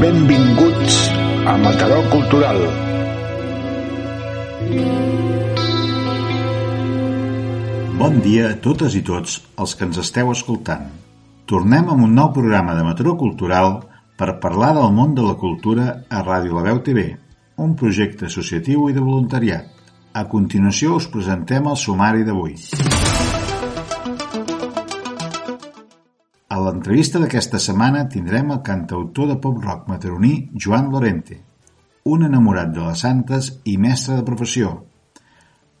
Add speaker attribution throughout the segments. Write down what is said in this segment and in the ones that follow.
Speaker 1: Benvinguts a Mataró Cultural.
Speaker 2: Bon dia a totes i tots els que ens esteu escoltant. Tornem amb un nou programa de Mataró Cultural per parlar del món de la cultura a Ràdio La Veu TV, un projecte associatiu i de voluntariat. A continuació us presentem el sumari d'avui. A l'entrevista d'aquesta setmana tindrem el cantautor de pop-rock mataroní Joan Lorente, un enamorat de les santes i mestre de professió,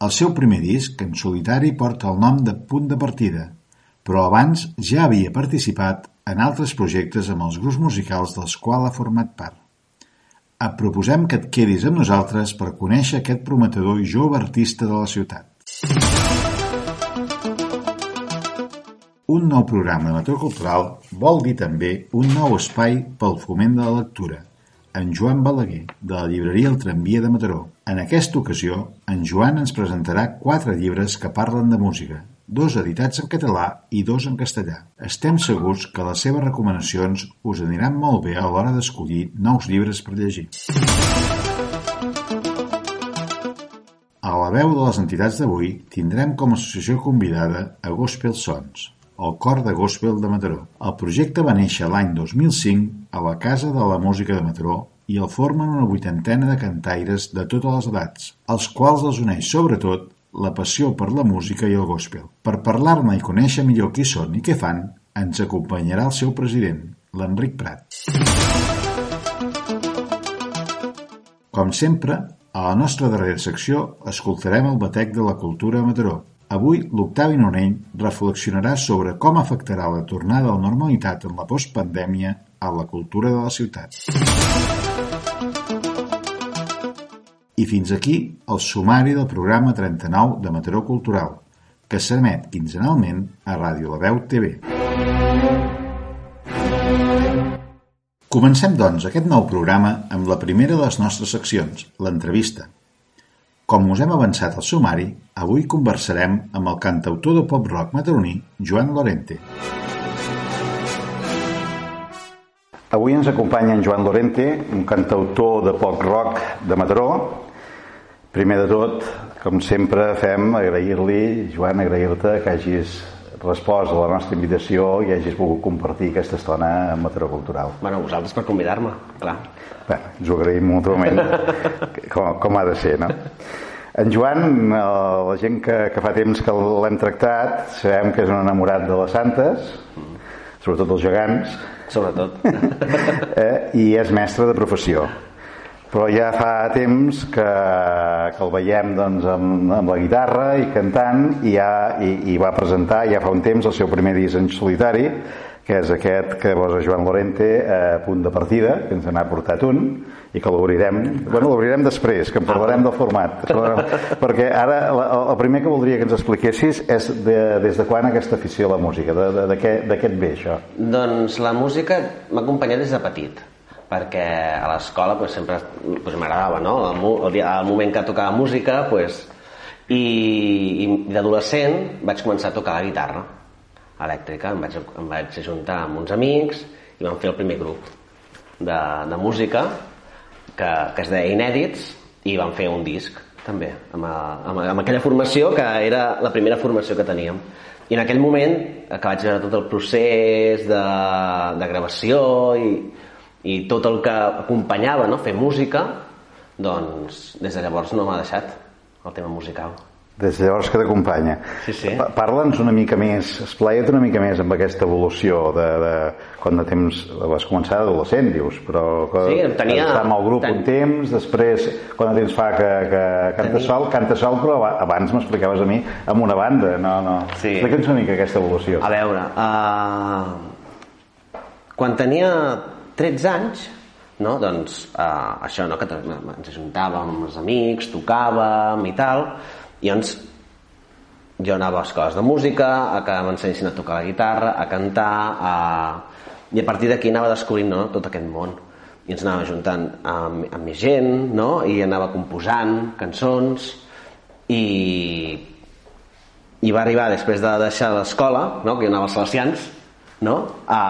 Speaker 2: el seu primer disc, en solitari, porta el nom de Punt de Partida, però abans ja havia participat en altres projectes amb els grups musicals dels quals ha format part. Et proposem que et quedis amb nosaltres per conèixer aquest prometedor i jove artista de la ciutat. Un nou programa de Mató Cultural vol dir també un nou espai pel foment de la lectura, en Joan Balaguer, de la llibreria El Tramvia de Mataró. En aquesta ocasió, en Joan ens presentarà quatre llibres que parlen de música, dos editats en català i dos en castellà. Estem segurs que les seves recomanacions us aniran molt bé a l'hora d'escollir nous llibres per llegir. A la veu de les entitats d'avui tindrem com a associació convidada a Gospel Sons, el cor de gospel de Mataró. El projecte va néixer l'any 2005 a la Casa de la Música de Mataró i el formen una vuitantena de cantaires de totes les edats, als quals els uneix sobretot la passió per la música i el gospel. Per parlar-ne i conèixer millor qui són i què fan, ens acompanyarà el seu president, l'Enric Prat. Com sempre, a la nostra darrera secció escoltarem el batec de la cultura a Mataró, Avui, l'Octavi Nonell reflexionarà sobre com afectarà la tornada a la normalitat en la postpandèmia a la cultura de la ciutat. I fins aquí el sumari del programa 39 de Mataró Cultural, que s'emet quinzenalment a Ràdio La Veu TV. Comencem, doncs, aquest nou programa amb la primera de les nostres seccions, l'entrevista. Com us hem avançat al sumari, avui conversarem amb el cantautor de pop-rock mataroní Joan Lorente. Avui ens acompanya en Joan Lorente, un cantautor de pop-rock de Mataró. Primer de tot, com sempre fem, agrair-li, Joan, agrair-te que hagis respost a la nostra invitació i hagis volgut compartir aquesta estona amb Mataró Cultural.
Speaker 3: Bueno, vosaltres per convidar-me, clar.
Speaker 2: Bé, ens ho agraïm mútuament, com, com ha de ser, no? En Joan, eh, la gent que, que fa temps que l'hem tractat, sabem que és un enamorat de les santes, sobretot els gegants.
Speaker 3: Sobretot.
Speaker 2: eh, I és mestre de professió. Però ja fa temps que, que el veiem doncs, amb, amb la guitarra i cantant i, ja, i, i va presentar ja fa un temps el seu primer disc en solitari que és aquest que posa Joan Lorente a punt de partida, que ens n'ha portat un, i que l'obrirem, bueno, l'obrirem després, que en parlarem del format, perquè ara el primer que voldria que ens expliquessis és de, des de quan aquesta afició a la música, de, de, de, què, de què et ve això?
Speaker 3: Doncs la música m'ha acompanyat des de petit, perquè a l'escola pues, sempre pues, m'agradava, no? El, el, el moment que tocava música, pues, i, i d'adolescent vaig començar a tocar la guitarra elèctrica. Em vaig, em vaig ajuntar amb uns amics i vam fer el primer grup de, de música que, que es deia Inèdits i vam fer un disc també, amb, amb, amb aquella formació que era la primera formació que teníem. I en aquell moment, que vaig veure tot el procés de, de gravació i, i tot el que acompanyava no? fer música, doncs des de llavors no m'ha deixat el tema musical.
Speaker 2: Des de llavors que t'acompanya.
Speaker 3: Sí, sí.
Speaker 2: Parla'ns una mica més, esplaia't una mica més amb aquesta evolució de, de quan de temps vas començar d'adolescent, dius, però que
Speaker 3: sí, tenia...
Speaker 2: estar amb el grup ten... un temps, després quan de temps fa que, que canta tenia... sol, canta sol, però abans m'explicaves a mi amb una banda, no, no. Sí. Explica'ns una mica aquesta evolució.
Speaker 3: A veure, uh... quan tenia 13 anys, no? doncs uh, això, no? que ens ajuntàvem amb els amics, tocàvem i tal, i llavors jo anava a escoles de música, a que m'ensenyessin a tocar la guitarra, a cantar, a... i a partir d'aquí anava descobrint no, tot aquest món. I ens anava juntant amb, amb més gent, no? i anava composant cançons, i i va arribar després de deixar l'escola, no? que jo anava als Salesians, no? a,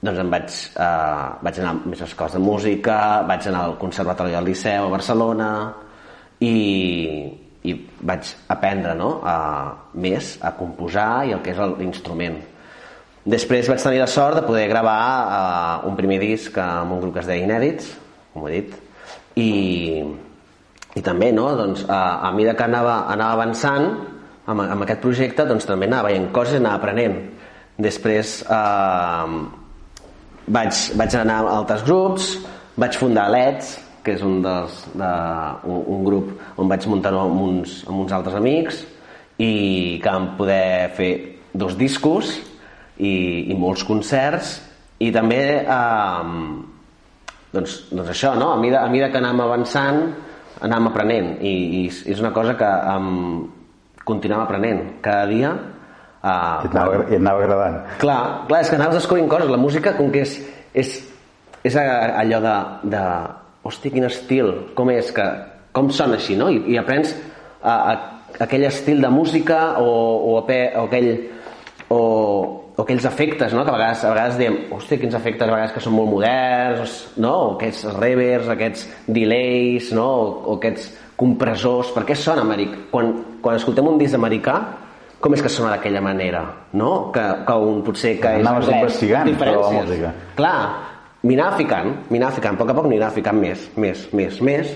Speaker 3: doncs em vaig, eh, vaig anar a més escoles de música, vaig anar al Conservatori del Liceu a Barcelona i, i vaig aprendre no? a, més a composar i el que és l'instrument. Després vaig tenir la sort de poder gravar uh, un primer disc amb un grup que es deia Inèdits, com he dit, i, i també, no, doncs, a, a mesura que anava, anava avançant amb, amb aquest projecte, doncs també anava veient coses i anava aprenent. Després eh, vaig, vaig anar a altres grups, vaig fundar LEDs, que és un, dels, de, un, un grup on vaig muntar amb uns, amb uns altres amics i que vam poder fer dos discos i, i molts concerts i també eh, doncs, doncs això, no? a mesura, a mesura que anàvem avançant anàvem aprenent i, i és una cosa que um, continuem aprenent cada dia uh,
Speaker 2: I et anava, i et anava agradant.
Speaker 3: clar, clar, és que anaves descobrint coses la música com que és, és, és allò de, de hosti, quin estil, com és que com sona així, no? I, i aprens a, a, aquell estil de música o, o, a o aquell o, o aquells efectes, no? que a vegades, a vegades diem, hòstia, quins efectes a vegades que són molt moderns, no? o aquests reverbs, aquests delays, no? o, o aquests compressors, per què sona americà? Quan, quan escoltem un disc americà, com és que sona d'aquella manera, no? Que, que un potser que és
Speaker 2: Anaves
Speaker 3: anglès,
Speaker 2: investigant
Speaker 3: diferències.
Speaker 2: per la música.
Speaker 3: Clar, m'hi ficant, m'hi ficant, a poc a poc m'hi ficant més, més, més, més,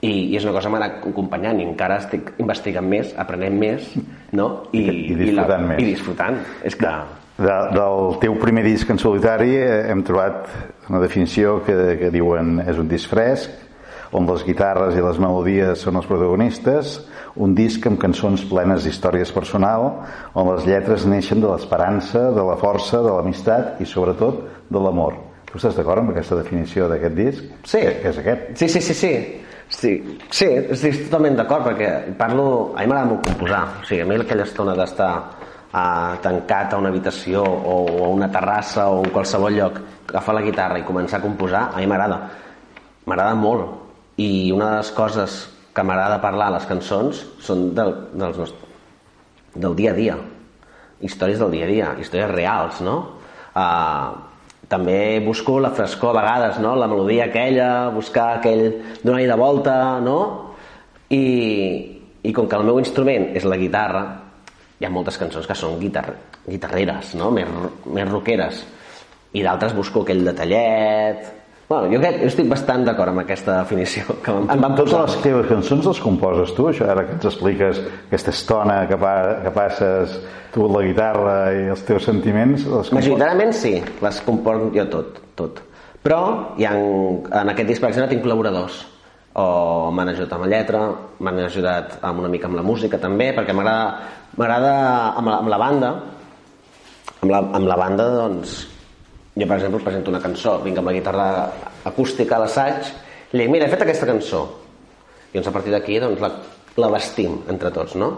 Speaker 3: i, i és una cosa que m'ha anat acompanyant i encara estic investigant més, aprenent més no? I,
Speaker 2: I disfrutant
Speaker 3: la,
Speaker 2: més.
Speaker 3: i disfrutant és que
Speaker 2: De, del teu primer disc en solitari eh, hem trobat una definició que, que diuen és un disc fresc, on les guitarres i les melodies són els protagonistes, un disc amb cançons plenes d'històries personal, on les lletres neixen de l'esperança, de la força, de l'amistat i sobretot de l'amor. Tu estàs d'acord amb aquesta definició d'aquest disc?
Speaker 3: Sí.
Speaker 2: Que, és aquest?
Speaker 3: Sí, sí, sí, sí. Sí, sí estic totalment d'acord perquè parlo... A mi m'agrada molt composar. O sigui, a mi aquella estona d'estar uh, tancat a una habitació o, o a una terrassa o en qualsevol lloc, agafar la guitarra i començar a composar, a mi m'agrada. M'agrada molt. I una de les coses que m'agrada parlar a les cançons són del, dels nostres, del dia a dia. Històries del dia a dia, històries reals, no? Uh, també busco la frescor a vegades, no? la melodia aquella, buscar aquell donar-hi de volta, no? I, I com que el meu instrument és la guitarra, hi ha moltes cançons que són guitar guitarreres, no? més, més rockeres, i d'altres busco aquell detallet... Bueno, jo, crec, jo estic bastant d'acord amb aquesta definició que em van
Speaker 2: Totes les teves cançons les composes tu, això ara que ens expliques aquesta estona que, pa, que passes tu la guitarra i els teus sentiments, les?
Speaker 3: Majoritàriament sí, les componc jo tot, tot. Però hi ha, en aquest disc, per exemple, tinc col·laboradors o m'han ajudat amb la lletra, m'han ajudat amb una mica amb la música també, perquè m'agrada m'agrada amb, la, amb la banda amb la, amb la banda doncs jo per exemple presento una cançó vinc amb la guitarra acústica a l'assaig i dic, mira, he fet aquesta cançó i doncs a partir d'aquí doncs, la, la vestim entre tots no?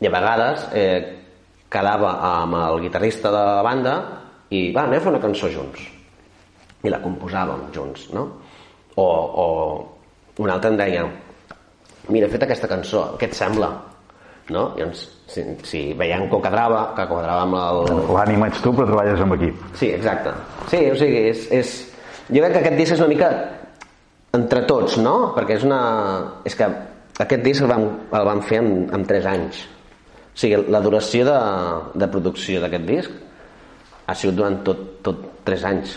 Speaker 3: i a vegades eh, quedava amb el guitarrista de la banda i va, anem a fer una cançó junts i la composàvem junts no? o, o un altre em deia mira, he fet aquesta cançó, què et sembla? no? I doncs, si, si veiem que quadrava, que quadrava amb el...
Speaker 2: L'ànima ets tu, però treballes amb equip.
Speaker 3: Sí, exacte. Sí, o sigui, és, és... Jo crec que aquest disc és una mica entre tots, no? Perquè és una... És que aquest disc el vam, el vam fer en, en 3 anys. O sigui, la duració de, de producció d'aquest disc ha sigut durant tot, tot 3 anys.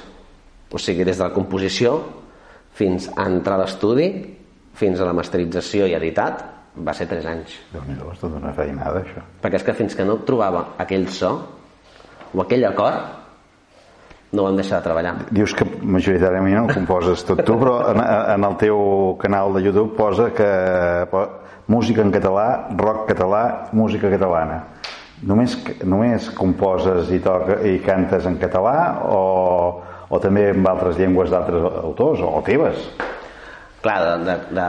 Speaker 3: O sigui, des de la composició fins a entrar a l'estudi, fins a la masterització i editat, va ser 3 anys.
Speaker 2: Déu-n'hi-do, és tota una feinada, això.
Speaker 3: Perquè és que fins que no trobava aquell so o aquell acord, no vam deixar de treballar.
Speaker 2: Dius que majoritàriament ho composes tot tu, però en, en el teu canal de YouTube posa que po- música en català, rock català, música catalana. Només, només composes i, toca, i cantes en català o, o també en altres llengües d'altres autors o, o teves?
Speaker 3: Clar, de, de, de...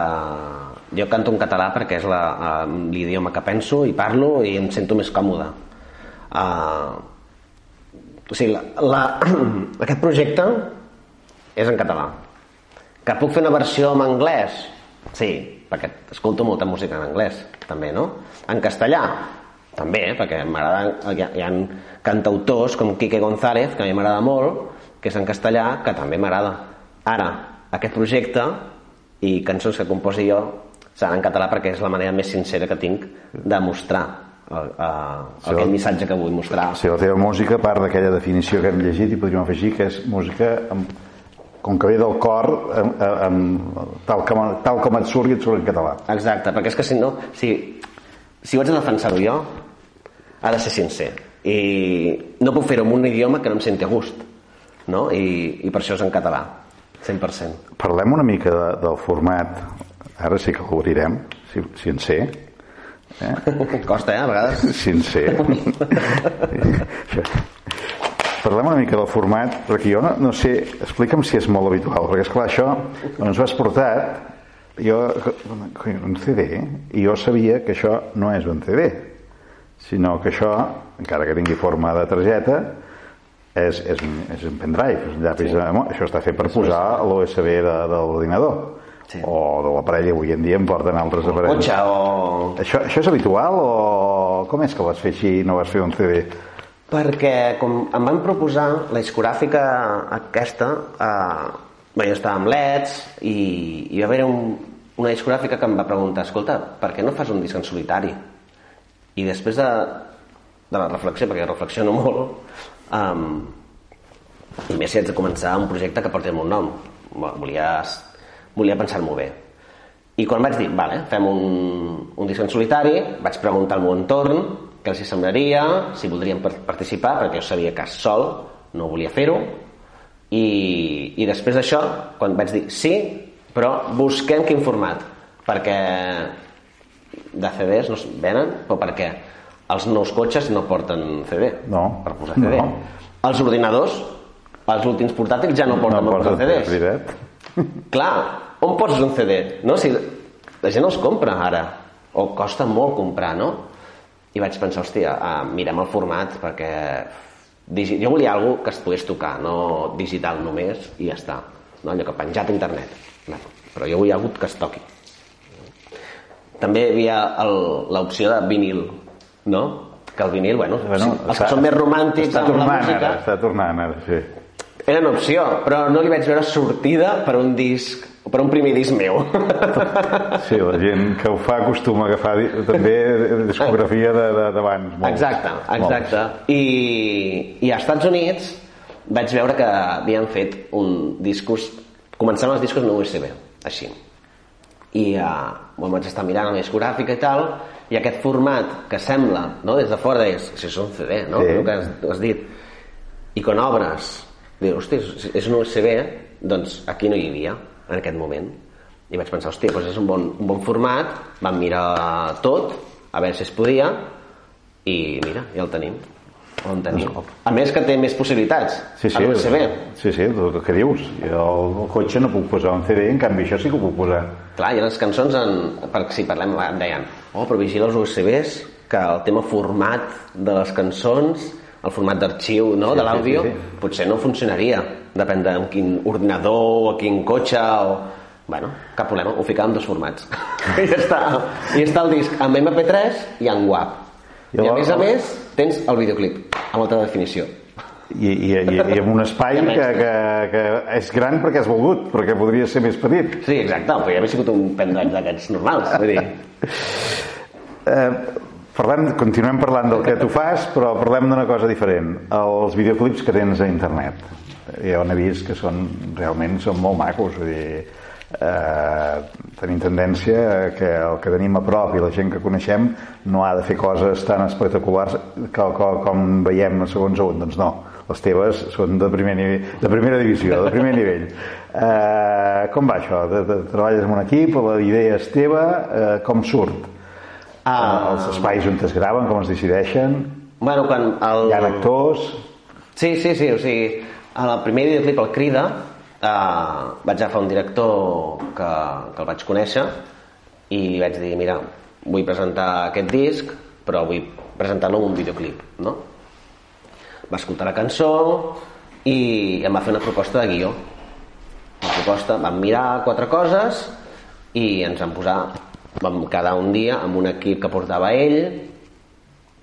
Speaker 3: jo canto en català perquè és eh, l'idioma que penso i parlo i em sento més còmode. Uh, o sigui, la, la, aquest projecte és en català. Que puc fer una versió en anglès? Sí, perquè escolto molta música en anglès, també, no? En castellà, també, perquè m'agrada, hi, hi ha cantautors com Quique González, que a mi m'agrada molt, que és en castellà, que també m'agrada. Ara, aquest projecte i cançons que composi jo seran en català perquè és la manera més sincera que tinc de mostrar el, el,
Speaker 2: Sí,
Speaker 3: aquest
Speaker 2: el-
Speaker 3: missatge que vull mostrar.
Speaker 2: Si la teva música, part d'aquella definició que hem llegit, i podríem afegir que és música amb, com que ve del cor, amb, amb, tal, com, tal com et surt i et surt en català.
Speaker 3: Exacte, perquè és que si no, si, si ho haig de defensar-ho jo, ha de ser sincer. I no puc fer-ho en un idioma que no em senti a gust, no? I, i per això és en català, 100%.
Speaker 2: Parlem una mica de, del format, ara sí que l'obrirem, si, si en sé,
Speaker 3: Costa, eh, a vegades.
Speaker 2: si en sé. Parlem una mica del format, perquè jo no, no sé, explica'm si és molt habitual, perquè esclar, això, quan ens ho has portat, jo, un CD, i jo sabia que això no és un CD, sinó que això, encara que tingui forma de targeta, és, és, un, és un pendrive, és un llapis, sí. això està fet per posar l'USB de, de l'ordinador,
Speaker 3: Sí.
Speaker 2: o de l'aparell, avui en dia em porten altres aparells.
Speaker 3: Cotxe o...
Speaker 2: Això, això és habitual o com és que vas fer així i no vas fer un CD?
Speaker 3: Perquè com em van proposar la discogràfica aquesta, eh, bé, jo estava amb LEDs i, i va haver un, una discogràfica que em va preguntar escolta, per què no fas un disc en solitari? I després de, de la reflexió, perquè reflexiono molt, um, i més si haig de començar un projecte que porti el meu nom. Volia, volia pensar-m'ho bé. I quan vaig dir, vale, fem un, un disc en solitari, vaig preguntar al meu entorn què els hi semblaria, si voldrien par- participar, perquè jo sabia que sol no volia fer-ho, i, i després d'això, quan vaig dir sí, però busquem quin format, perquè de CDs no venen, però perquè els nous cotxes no porten CD
Speaker 2: No,
Speaker 3: per posar CD.
Speaker 2: no.
Speaker 3: Els ordinadors, els últims portàtils ja no porten, no porten CDs. Clar, on poses un CD? No? Si la gent els compra ara, o costa molt comprar, no? I vaig pensar, hòstia, ah, mirem el format perquè jo volia alguna que es pogués tocar, no digital només i ja està. No? Allò que penjat a internet. Clar, Però jo volia alguna que es toqui. També hi havia l'opció de vinil, no? Que el vinil, bueno, bueno sí, els que són més romàntics
Speaker 2: està
Speaker 3: amb la
Speaker 2: tornant,
Speaker 3: música...
Speaker 2: Ara, està tornant ara, sí.
Speaker 3: Era una opció, però no li vaig veure sortida per un disc, per un primer disc meu.
Speaker 2: Sí, la gent que ho fa acostuma a agafar també discografia d'abans. molts.
Speaker 3: Exacte, exacte. I, I als Estats Units vaig veure que havien fet un discos... Començaven els discos en USB, així. I uh, bueno, vaig estar mirant la discogràfica i tal, i aquest format que sembla, no, des de fora, és, si és un CD, no?
Speaker 2: Sí.
Speaker 3: El que has, has dit. I quan obres, dius, hosti, és- un USB, doncs aquí no hi havia, en aquest moment. I vaig pensar, hosti, doncs és un bon, un bon format, vam mirar tot, a veure si es podia, i mira, ja el tenim. On tenim. A més que té més possibilitats.
Speaker 2: Sí, sí,
Speaker 3: l'USB.
Speaker 2: sí, sí, el que dius. Jo al cotxe no puc posar un CD, en canvi això sí que ho puc posar.
Speaker 3: Clar, i les cançons, en, per, si parlem, em deien, oh, però vigila els USBs, que el tema format de les cançons, el format d'arxiu no,
Speaker 2: Sí,
Speaker 3: de
Speaker 2: sí,
Speaker 3: l'àudio,
Speaker 2: sí, sí.
Speaker 3: potser no funcionaria. Depèn de quin ordinador o quin cotxe o... Bueno, cap problema, ho ficàvem en dos formats. I ja està. I està el disc amb MP3 i en WAP. I, a més a més, tens el videoclip, amb alta definició.
Speaker 2: I, i, i, i amb un espai que, que, que és gran perquè has volgut, perquè podria ser més petit.
Speaker 3: Sí, exacte, però ja havia sigut un pendrive d'aquests normals. Vull dir,
Speaker 2: Eh, parlem, continuem parlant del que tu fas, però parlem d'una cosa diferent. Els videoclips que tens a internet. Jo n'he vist que són, realment són molt macos. Vull dir, eh, tenim tendència que el que tenim a prop i la gent que coneixem no ha de fer coses tan espectaculars que, que, com veiem segons on. Doncs no, les teves són de, primer nivell, de primera divisió, de primer nivell. Eh, com va això? De, de, treballes en un equip, la idea és teva, eh, com surt?
Speaker 3: Ah.
Speaker 2: els espais on es graven, com es decideixen,
Speaker 3: bueno, quan el...
Speaker 2: hi ha actors...
Speaker 3: Sí, sí, sí, o sigui, el primer videoclip el Crida eh, vaig agafar un director que, que el vaig conèixer i li vaig dir, mira, vull presentar aquest disc però vull presentar-lo un videoclip no? va escoltar la cançó i em va fer una proposta de guió una proposta, vam mirar quatre coses i ens vam posar vam quedar un dia amb un equip que portava ell.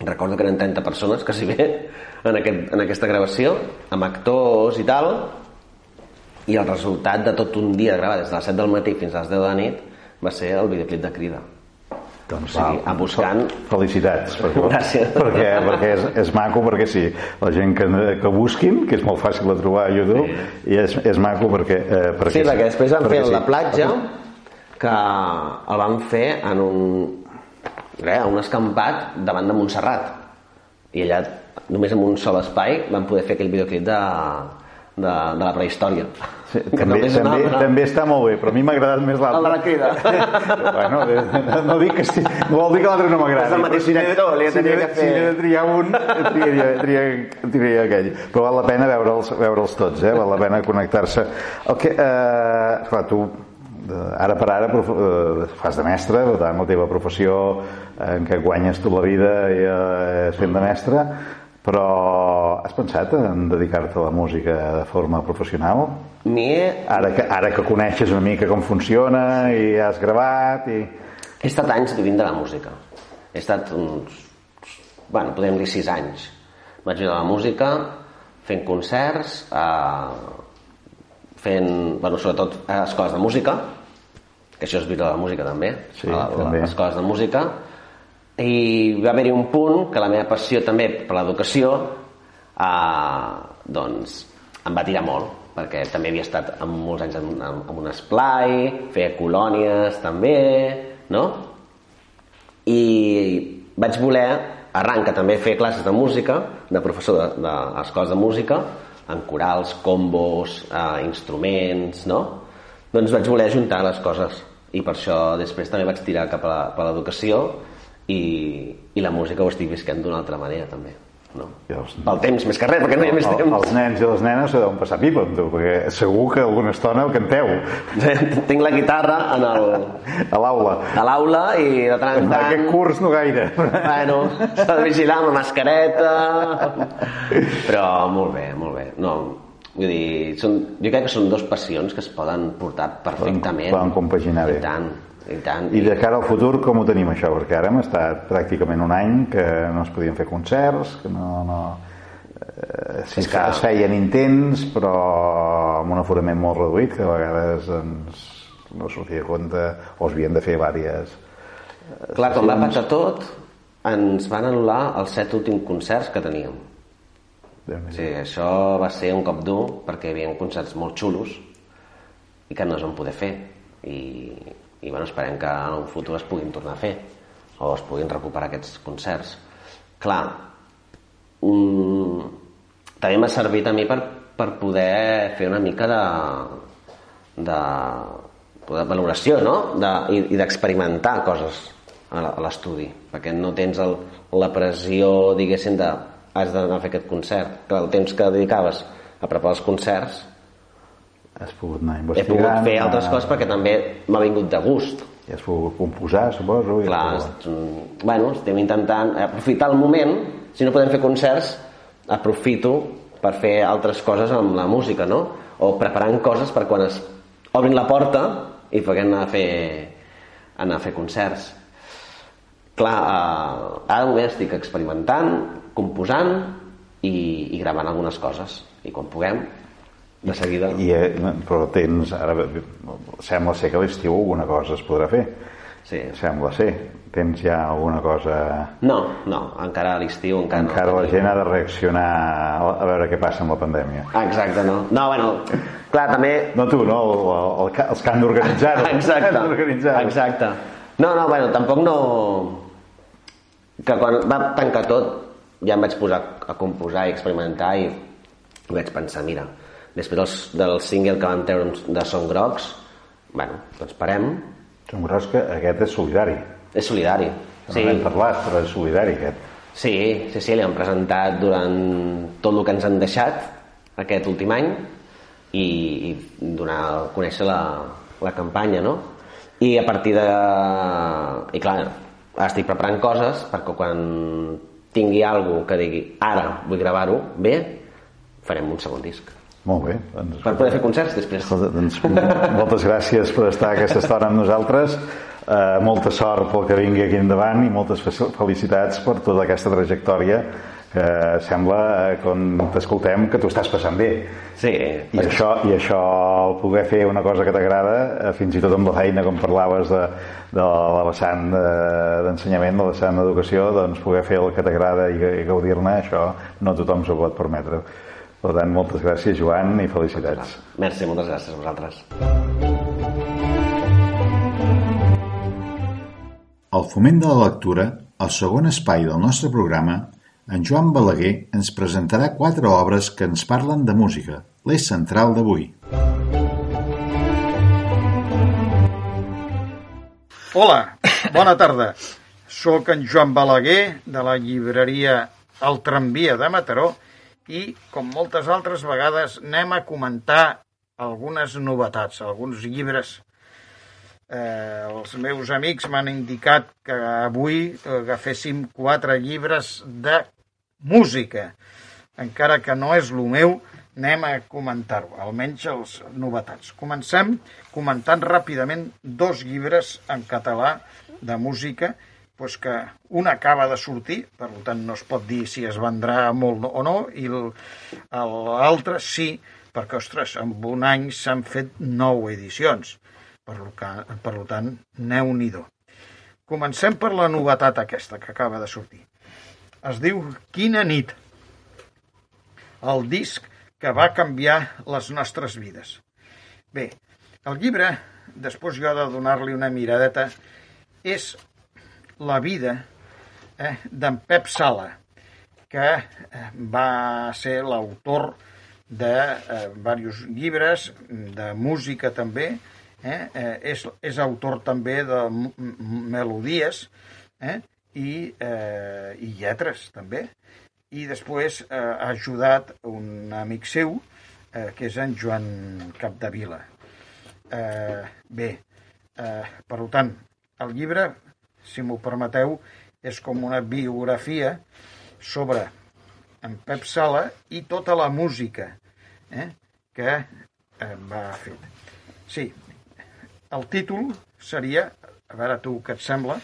Speaker 3: Recordo que eren 30 persones quasi bé en, aquest, en aquesta gravació amb actors i tal. I el resultat de tot un dia de gravar des de les 7 del matí fins a les 10 de la nit va ser el videoclip de Crida.
Speaker 2: Doncs,
Speaker 3: o sigui, a buscant
Speaker 2: felicitats perquè,
Speaker 3: Gràcies.
Speaker 2: perquè, perquè és, és maco perquè sí, la gent que, que busquin que és molt fàcil de trobar a YouTube sí. i és, és maco perquè, eh, perquè
Speaker 3: sí, perquè després van fer
Speaker 2: perquè
Speaker 3: la platja que el van fer en un res, un escampat davant de Montserrat i allà només en un sol espai van poder fer aquell videoclip de, de, de la prehistòria
Speaker 2: Sí,
Speaker 3: Que
Speaker 2: també, també,
Speaker 3: una-
Speaker 2: també està molt bé, però a mi m'ha agradat més l'altre.
Speaker 3: El de la crida.
Speaker 2: bueno, no, dic que estic, no vol dir que l'altre no m'agradi.
Speaker 3: És el mateix
Speaker 2: si
Speaker 3: director, li
Speaker 2: si
Speaker 3: tenia que fer-
Speaker 2: Si n'he de triar un, triaria, triaria, triaria aquell. Però val la pena veure'ls veure'ls tots, eh? val la pena connectar-se. El que, eh, clar, tu ara per ara eh, fas de mestre, per tant, la teva professió eh, en què guanyes tu la vida i, eh, és fent de mestre, però has pensat en dedicar-te a la música de forma professional?
Speaker 3: M'hi he,
Speaker 2: Ara que, ara que coneixes una mica com funciona i has gravat i...
Speaker 3: he estat anys vivint de la música. He estat uns, bueno, podem dir sis anys. Vaig viure de la música, fent concerts, eh, fent, bueno, sobretot a escoles de música, que això és viure de la música també,
Speaker 2: Sí,
Speaker 3: a, a,
Speaker 2: també.
Speaker 3: a escoles de música, i va haver-hi un punt que la meva passió també per l'educació eh, doncs em va tirar molt perquè també havia estat en molts anys en, en, en un esplai, feia colònies també, no? I vaig voler, arran que també fer classes de música, de professor de- d'escoles de, de música, en corals, combos, eh, instruments, no? Doncs vaig voler juntar les coses i per això després també vaig tirar cap a l'educació i, i la música ho estic visquent d'una altra manera també no?
Speaker 2: I els-
Speaker 3: pel temps més que res perquè no hi ha més
Speaker 2: El,
Speaker 3: temps
Speaker 2: els nens i les nenes s'ho deuen passar pipa amb tu, perquè segur que alguna estona el canteu
Speaker 3: tinc la guitarra en el,
Speaker 2: a l'aula.
Speaker 3: a l'aula i de tant en
Speaker 2: En
Speaker 3: tant
Speaker 2: aquest curs no gaire.
Speaker 3: bueno, s'ha de vigilar amb la mascareta però molt bé, molt bé no, vull dir, són, jo crec que són dos passions que es poden portar perfectament
Speaker 2: poden compaginar bé.
Speaker 3: i tant, i tant
Speaker 2: I de cara al futur, com ho tenim això? Perquè ara hem estat pràcticament un any que no es podien fer concerts, que no... no eh, sí,
Speaker 3: És
Speaker 2: que es feien intents, però amb un aforament molt reduït, que a vegades ens no sortia a compte, o es havien de fer diverses...
Speaker 3: Clar, com va patar tot, ens van anul·lar els set últims concerts que teníem. Sí, això va ser un cop dur perquè hi havia concerts molt xulos i que no es van poder fer. I, i bueno, esperem que en un futur es puguin tornar a fer o es puguin recuperar aquests concerts. Clar, mm, també m'ha servit a mi per, per poder fer una mica de, de, de valoració no? de, i, i d'experimentar coses a l'estudi perquè no tens el, la pressió diguéssim de has d'anar a fer aquest concert que el temps que dedicaves a preparar els concerts
Speaker 2: Has pogut anar
Speaker 3: he
Speaker 2: investigant...
Speaker 3: pogut fer altres coses perquè també m'ha vingut de gust
Speaker 2: I has pogut composar, suposo. i
Speaker 3: clar,
Speaker 2: has pogut-
Speaker 3: mm, bueno, estem intentant aprofitar el moment si no podem fer concerts aprofito per fer altres coses amb la música no? o preparant coses per quan es obrin la porta i puguem anar a fer anar a fer concerts clar, eh, ara moment estic experimentant composant i, i gravant algunes coses i quan puguem de seguida
Speaker 2: I, eh, però tens, ara sembla ser que a l'estiu alguna cosa es podrà fer.
Speaker 3: sí.
Speaker 2: Sembla ser. Tens ja alguna cosa...
Speaker 3: no, no, encara a l'estiu encara,
Speaker 2: Encara
Speaker 3: no
Speaker 2: la gent ha de reaccionar a veure què passa amb la pandèmia.
Speaker 3: Ah, exacte, no. No, bueno, clar, també...
Speaker 2: No tu, no? El, el, el, els que han d'organitzar-ho.
Speaker 3: Exacte, exacte. No, no, bueno, tampoc no... Que quan va tancar tot ja em vaig posar a composar i experimentar i vaig pensar, mira, després dels, del single que van treure de Som Grocs, bueno, doncs parem,
Speaker 2: Som gros que aquest és solidari.
Speaker 3: és solidari.
Speaker 2: Sí. No n'hem parlat, però és solidari aquest.
Speaker 3: Sí, sí, sí, li han presentat durant tot el que ens han deixat aquest últim any i, i donar a conèixer la, la campanya, no? I a partir de... I clar, estic preparant coses perquè quan tingui alguna que digui ara vull gravar-ho bé, farem un segon disc.
Speaker 2: Molt bé. Doncs,
Speaker 3: Per poder fer concerts després.
Speaker 2: Escolta, doncs, moltes gràcies per estar aquesta estona amb nosaltres. eh, molta sort pel que vingui aquí endavant i moltes felicitats per tota aquesta trajectòria que sembla, eh, quan t'escoltem, que t'ho estàs passant bé.
Speaker 3: Sí.
Speaker 2: I això, I això, poder fer una cosa que t'agrada, eh, fins i tot amb la feina, com parlaves de, de la vessant d'ensenyament, de la vessant d'educació, doncs poder fer el que t'agrada i, i gaudir-ne, això no tothom s'ho pot permetre. Per tant, moltes gràcies, Joan, i felicitats.
Speaker 3: Merci, moltes gràcies a vosaltres.
Speaker 4: El foment de la lectura, el segon espai del nostre programa, en Joan Balaguer ens presentarà quatre obres que ens parlen de música, l'eix central d'avui.
Speaker 5: Hola, bona tarda. Soc en Joan Balaguer, de la llibreria El Tramvia de Mataró, i, com moltes altres vegades, anem a comentar algunes novetats, alguns llibres. Eh, els meus amics m'han indicat que avui agaféssim quatre llibres de música. Encara que no és el meu, anem a comentar-ho, almenys els novetats. Comencem comentant ràpidament dos llibres en català de música pues que un acaba de sortir, per tant no es pot dir si es vendrà molt o no, i l'altre sí, perquè, ostres, en un any s'han fet nou edicions. Per, que, per tant, neu nhi Comencem per la novetat aquesta que acaba de sortir. Es diu Quina nit, el disc que va canviar les nostres vides. Bé, el llibre, després jo de donar-li una miradeta, és la vida eh, d'en Pep Sala, que eh, va ser l'autor de eh, diversos llibres, de música també, eh, eh, és, és autor també de melodies eh, i, eh, i lletres també. I després eh, ha ajudat un amic seu, eh, que és en Joan Capdevila. Eh, bé, eh, per tant, el llibre si m'ho permeteu, és com una biografia sobre en Pep Sala i tota la música eh, que eh, va fer. Sí, el títol seria, a veure tu què et sembla,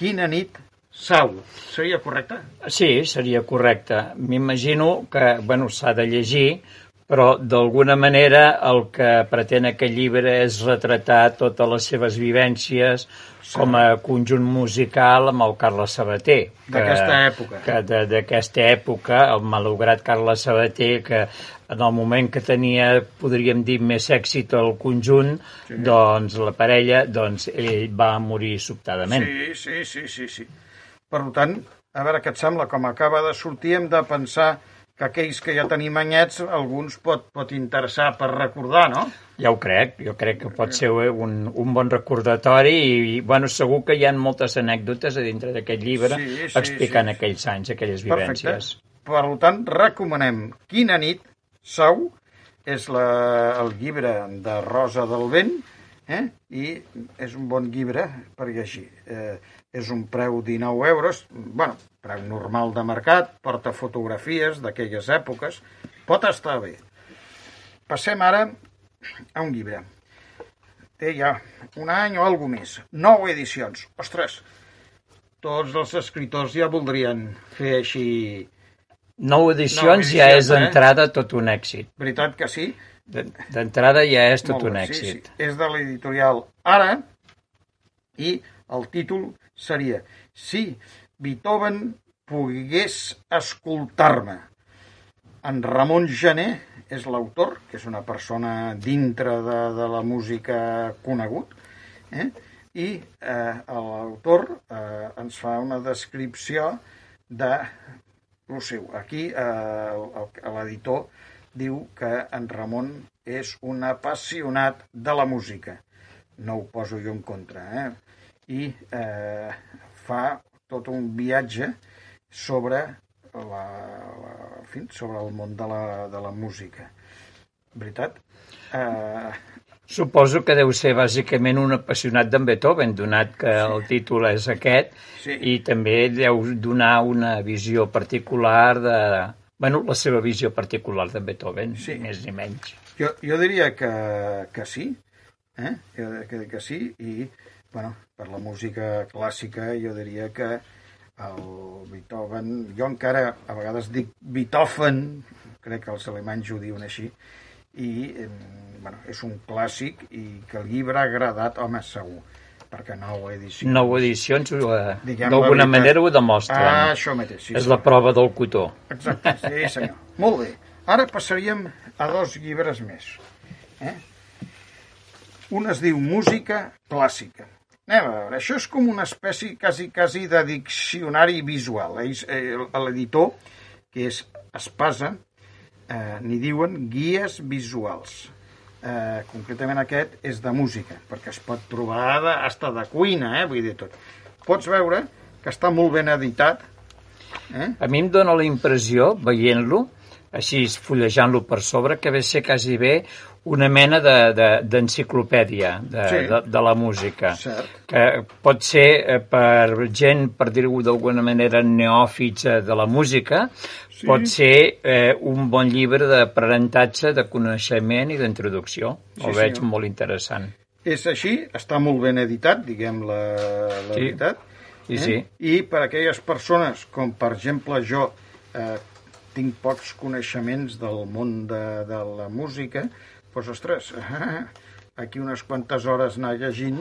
Speaker 5: Quina nit sau. Seria correcte?
Speaker 6: Sí, seria correcte. M'imagino que, bueno, s'ha de llegir, però d'alguna manera el que pretén aquest llibre és retratar totes les seves vivències, com a conjunt musical amb el Carles Sabater.
Speaker 5: D'aquesta època.
Speaker 6: Que d'aquesta època, el malograt Carles Sabater, que en el moment que tenia, podríem dir, més èxit al conjunt, sí. doncs la parella, doncs ell va morir sobtadament.
Speaker 5: Sí, sí, sí, sí, sí. Per tant, a veure què et sembla, com acaba de sortir, hem de pensar que aquells que ja tenim anyets, alguns pot, pot interessar per recordar, no?
Speaker 6: Ja ho crec, jo crec que pot ser un, un bon recordatori i, i bueno, segur que hi ha moltes anècdotes a dintre d'aquest llibre sí, sí, explicant sí. aquells anys, aquelles vivències.
Speaker 5: Perfecte. Per tant, recomanem Quina nit, Sau, és la, el llibre de Rosa del Vent, eh? i és un bon llibre per llegir. Eh, és un preu 19 euros, bueno, preu normal de mercat, porta fotografies d'aquelles èpoques, pot estar bé. Passem ara a un llibre. Té ja un any o alguna més. Nou edicions. Ostres, tots els escriptors ja voldrien fer així...
Speaker 6: Nou edicions, nou edicions ja és eh? d'entrada eh? tot un èxit.
Speaker 5: Veritat que sí?
Speaker 6: D'entrada ja és tot un èxit.
Speaker 5: Sí, sí. És de l'editorial Ara i el títol seria Si Beethoven pogués escoltar-me. En Ramon Gené és l'autor, que és una persona dintre de, de la música conegut, eh? i eh, l'autor eh, ens fa una descripció de el seu. Aquí eh, l'editor diu que en Ramon és un apassionat de la música. No ho poso jo en contra, eh? I eh, fa tot un viatge sobre la, la, en fi, sobre el món de la, de la música. Veritat?
Speaker 6: Eh... Suposo que deu ser bàsicament un apassionat d'en Beethoven, donat que sí. el títol és aquest, sí. i també deu donar una visió particular de... Bueno, la seva visió particular de Beethoven, sí. més ni menys.
Speaker 5: Jo, jo diria que, que sí, eh? que, que, que sí, i bueno, per la música clàssica jo diria que el Beethoven, jo encara a vegades dic Beethoven, crec que els alemanys ho diuen així, i eh, bueno, és un clàssic i que el llibre ha agradat, home, segur, perquè nou edicions...
Speaker 6: Nou edicions
Speaker 5: la
Speaker 6: d'alguna manera ho demostren.
Speaker 5: Ah, això mateix, sí.
Speaker 6: és
Speaker 5: senyor.
Speaker 6: la prova del cotó.
Speaker 5: Exacte, sí senyor. Molt bé. Ara passaríem a dos llibres més. Eh? Un es diu Música clàssica. Anem a veure, això és com una espècie quasi, quasi de diccionari visual. Ells, eh, L'editor, que és Espasa, eh, n'hi diuen guies visuals. Eh, concretament aquest és de música, perquè es pot trobar de, hasta de cuina, eh, vull dir tot. Pots veure que està molt ben editat, eh?
Speaker 6: A mi em dóna la impressió, veient-lo, així fullejant-lo per sobre, que ve ser quasi bé una mena de- de- d'enciclopèdia de, de,
Speaker 5: Sí.
Speaker 6: de, de la música.
Speaker 5: Cert.
Speaker 6: Que pot ser eh, per gent, per dir-ho d'alguna manera, neòfits eh, de la música,
Speaker 5: Sí.
Speaker 6: pot ser eh, un bon llibre d'aprenentatge, de coneixement i d'introducció.
Speaker 5: Sí,
Speaker 6: Ho veig
Speaker 5: senyor.
Speaker 6: molt interessant.
Speaker 5: És així, està molt ben editat, diguem la, la
Speaker 6: Sí.
Speaker 5: veritat.
Speaker 6: Sí, sí.
Speaker 5: I per aquelles persones, com per exemple jo, eh, tinc pocs coneixements del món de, de la música, doncs, ostres, aquí unes quantes hores anar llegint